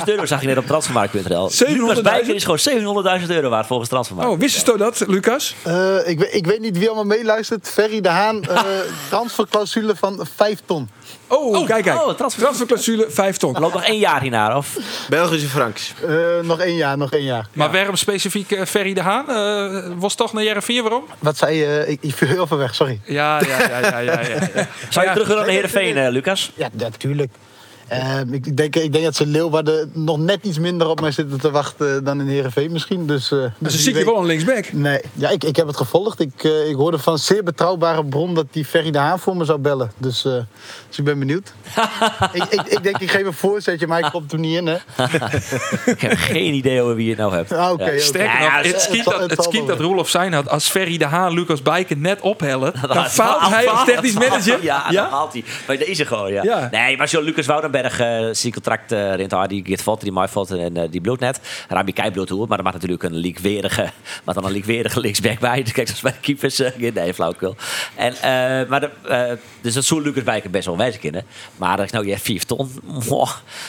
700.000 euro zag je net op transfermarkt.nl. Lucas Bijker is gewoon 700.000 euro waard volgens transfermarkt. Oh, wist je dat, Lucas? Uh, ik, ik, weet niet wie allemaal meeluistert. Ferry de Haan, uh, transferclausule van 5 ton. Oh, oh, kijk, kijk. Oh, transfer... Transferclausule 5 ton. Loopt nog één jaar hiernaar, of? Belgische franks. Uh, nog één jaar, nog één jaar. Maar ja. waarom specifiek uh, Ferry de Haan? Uh, was toch naar Jereveen, waarom? Wat zei je? ik, ik viel heel veel weg, sorry. Ja, ja, ja, ja. ja, ja, ja. Zou je terug willen naar Heerenveen, Lucas? Ja, natuurlijk. Uh, ik, denk, ik denk dat ze Leeuwarden nog net iets minder op mij zitten te wachten dan in Heerenveen misschien. Dus, uh, dus ze ziet je wel een linksback? Nee, ja, ik, ik heb het gevolgd. Ik, uh, ik hoorde van een zeer betrouwbare bron dat die Ferry de Haan voor me zou bellen. Dus, dus ik ben benieuwd. ik, ik, ik, denk, ik geef een voorzetje, maar ik kom er niet in. Hè? ik heb geen idee over wie je het nou hebt. Ah, okay, ja. Sterker nog, het schiet dat, het schiet dat Roelof zijn had. Als Ferry de Haan Lucas Bijken net ophellen, dan, dan faalt hij als technisch manager. Ja, ja, dan haalt hij. Bij deze gewoon, ja. Nee, maar zo Lucas Woudenberg zijn contract uh, rint die gaat valt, die mij valt en uh, die bloedt net. Rami Kai bloedt hoe, maar er mag natuurlijk een leakwerige, maar dan een leakwerige linksback bij. Dus kijk, zoals bij de keepers, uh, nee, flauwkul. En, uh, maar de, dus dat zou Lucas Bijker best wel wijzen kunnen. Maar dat is nou, je 4 ton.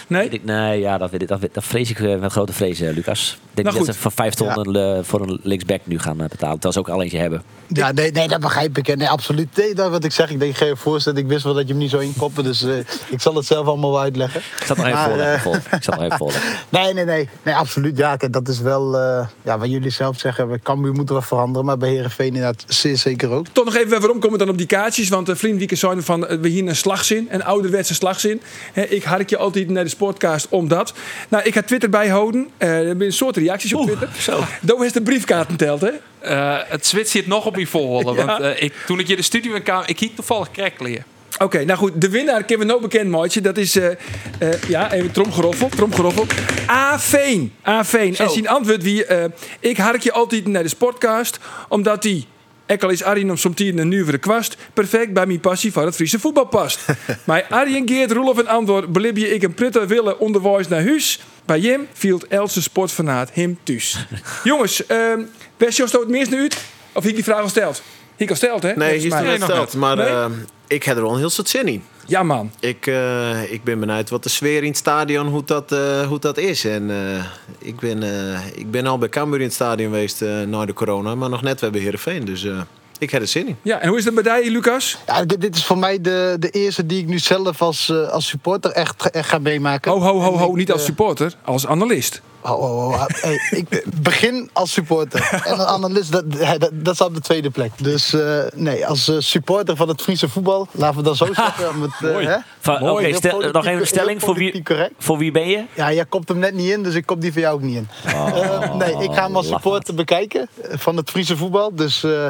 Nee? Ik, nee, ja, dat, dat, dat, dat vrees ik met grote vrees, Lucas. Ik denk nou, dat ze voor 5 ton ja. voor een linksback nu gaan betalen. Terwijl ze ook al eentje hebben. Ja, nee, nee, dat begrijp ik. Nee, absoluut. Nee, dat wat ik zeg. Ik denk, ik ga je voorstellen. Ik wist wel dat je hem niet zo inkoppen. Dus uh, ik zal het zelf allemaal uitleggen. Ik zat nog even voor. Uh, vol. Ik zat nog even voor. nee, nee, nee. Nee, absoluut. Ja, kijk, dat is wel uh, ja, wat jullie zelf zeggen. Bij Cambuur moeten we veranderen. Maar bij Heerenveen inderdaad zeer zeker ook. Toch nog even, waarom komen we dan op die kaartjes? Want uh, Vlienwieken zijn van, we hier een slagzin. Een ouderwetse slagzin. He, ik hark je altijd naar de sportcast omdat. Nou, ik ga Twitter bijhouden. Uh, er zijn een soort reacties op Twitter. Zo. Doe is de briefkaarten telt, hè? Uh, het zwit zit nog op je volgen. ja. Want uh, ik, toen ik je de studio in kwam, ik hiek toevallig krekkelien. Oké, okay, nou goed, de winnaar kunnen we nog bekend maatje. Dat is, uh, uh, ja, even tromgeroffel, tromgeroffel. A-Veen, A-Veen. En zijn antwoord wie, uh, ik hark je altijd naar de sportcast, omdat die... Ik al is Arjen om soms een nuivere kwast. Perfect bij mijn passie van het Friese voetbal past. maar Arjen Geert, Roelof en Antwoord belib je ik een prutter willen onderwijs naar huis. Bij Jim viel Else sportfanaat hem thuis. Jongens, ehm best het meest nu uit? Of ik die vraag al gesteld? Ik al steld, hè? Nee, hier is gesteld. Maar Nee? eh, ik heb er wel een heel soort zin in. Ja, man. Ik, eh, ik ben benieuwd wat de sfeer in het stadion, hoe dat, eh, hoe dat is. En eh, ik, ben, eh, ik ben al bij Cambuur in het stadion geweest na de corona, maar nog net we hebben Heerenveen. Dus eh, ik heb er zin in. Ja, en hoe is het bij jou, Lucas? Ja, dit dit is voor mij de, de eerste die ik nu zelf als, eh, als supporter echt, echt ga meemaken. Ho, ho, ho, ho. ik, Niet als supporter, als analist. Ho, ho, hey, ik begin als supporter. En een analist, dat, dat, dat is op de tweede plek. Dus eh, nee, als eh, supporter van het Friese voetbal, laten we dan zo zeggen. Met, eh, hè? Van- Mooi, Oké, Heel stel- politiek- nog even een stelling. Voor wie, correct. voor wie ben je? Ja, jij komt hem net niet in, dus ik kom die voor jou ook niet in. Eh, nee, ik ga hem als supporter bekijken van het Friese voetbal. Dus eh,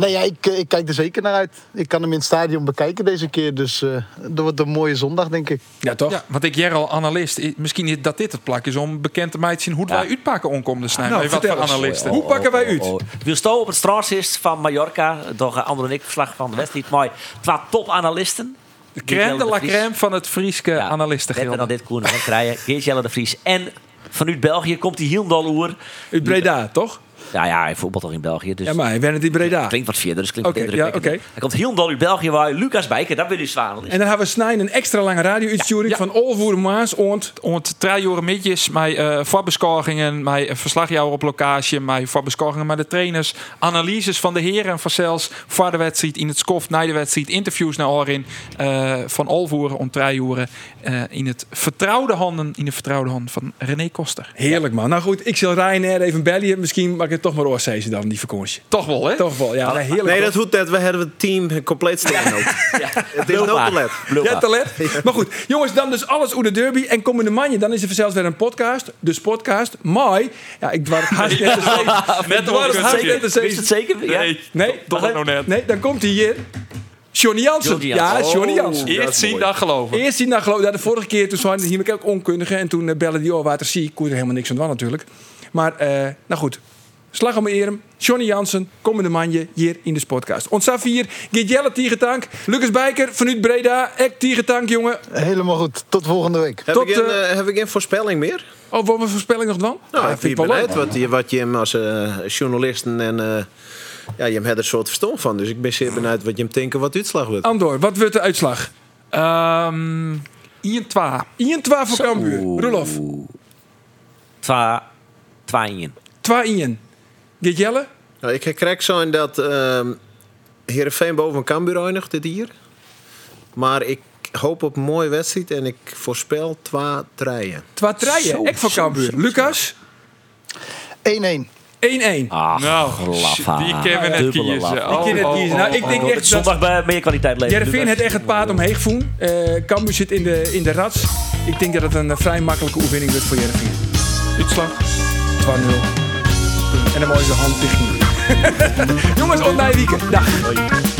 nee, ja, ik, eh, ik kijk er zeker naar uit. Ik kan hem in het stadion bekijken deze keer. Dus eh dat wordt een mooie zondag, denk ik. Ja, toch? Ja, want ik al analist. Misschien is dat dit het plak is om bekend te maken te zien hoe Ja. wij uitpakken onkomende snijden. Nou, wat vertel voor analisten. Hoe pakken wij uit? Oh, oh. Wil Sto op het strand is van Mallorca. Door uh, Andor en ik verslag van de wedstrijd. Mooi. Twee topanalisten. De crème de la crème van het Frieske Ja, Net analistengilde. dan dit Koen en krijgen. Geert Jelle de Vries. En vanuit België komt hij heel oer. Uit Breda, toch? Ja, ja, hij voetbalt toch in België. Dus Ja, maar hij werkt in Breda. klinkt wat verder, dus klinkt Oké, wat ja, indrukwekkender. oké. Hij komt heel dol uit België, waar Lucas Bijker, dat wil je zwaar. En dan hebben we snijden een extra lange radio-uitsturing Ja, ja. van Olvoer Maas. ont. Ont drie uur midjes, met uh, voorbeschouwingen, met uh, verslagjouwer op locatie, met voorbeschouwingen met de trainers, analyses van de heren en van zelfs voor de wedstrijd in het skof, na de wedstrijd, interviews naar Orin uh, van Olvoeren om drie uur uh, in het vertrouwde handen, in de vertrouwde handen van René Koster. Heerlijk, man. Nou goed, ik zal Ryanair even bellen. Misschien mag het toch maar oorzezen dan, die vakantie. Toch wel, hè? Toch wel, ja. nee, heerlijk. Nee, toch? dat hoeft net. We hebben het team compleet staan ook. Het is no te let. Ja, talent. Maar goed, jongens, dan dus alles over de derby. En komende manje, dan is er zelfs weer een podcast. Dus podcast. Maar, ja, ik dwar het. Net Ik dwar het Is het zeker? Ja. Nee, Nee, toch nog net. Nee, dan komt hij hier. Johnny Jansen. Johnny Ja. Johnny Jansen. Eerst zien, dan geloven. Eerst die nou geloof ja, de vorige keer toen waren hier ook onkundigen en toen uh, bellen die oh water zie, kon er helemaal niks aan doen natuurlijk. Maar uh, nou goed, Slag om Erem, Johnny Jansen, komende manje hier in de podcast. Ontstaat hier, Geert tigetank, Lucas Bijker vanuit Breda, ek tigetank, jongen. Helemaal goed, tot volgende week. Heb, ik, een, eh, eh, heb ik een voorspelling meer? Oh, wat een voorspelling nog dan? Nou, ah, ik vind wat, je, wat je hem als uh, journalisten en... Uh, ja, je hebt er een soort verstand van, dus ik ben zeer benieuwd wat je hem denken wat uitslag wordt. Andor, wat wordt de uitslag? Um, 1-2. 1-2 voor Cambuur. Roelof. 2-1. 2 in dit Jelle? Nou, ik krijg zo in dat uh, boven Cambuur eindigt dit hier. Maar ik hoop op een mooie wedstrijd en ik voorspel twee treien. Twee treien? Ik voor Cambuur. Lucas? 1-1. 1-1. Nou. Die kennen het kiezen. zo. die het oh, kiezen. Oh, nou, oh, ik denk echt dat... Zondag bij meer kwaliteit leveren. Jervin heeft echt het paard omheen gevoen. Eh, Cambuur zit in de, in de rats. Ik denk dat het een eh, vrij makkelijke oefening wordt voor Jervin. Uitslag 2-0. En dan mooi de hand dicht. Jongens, naar weekend. Dag.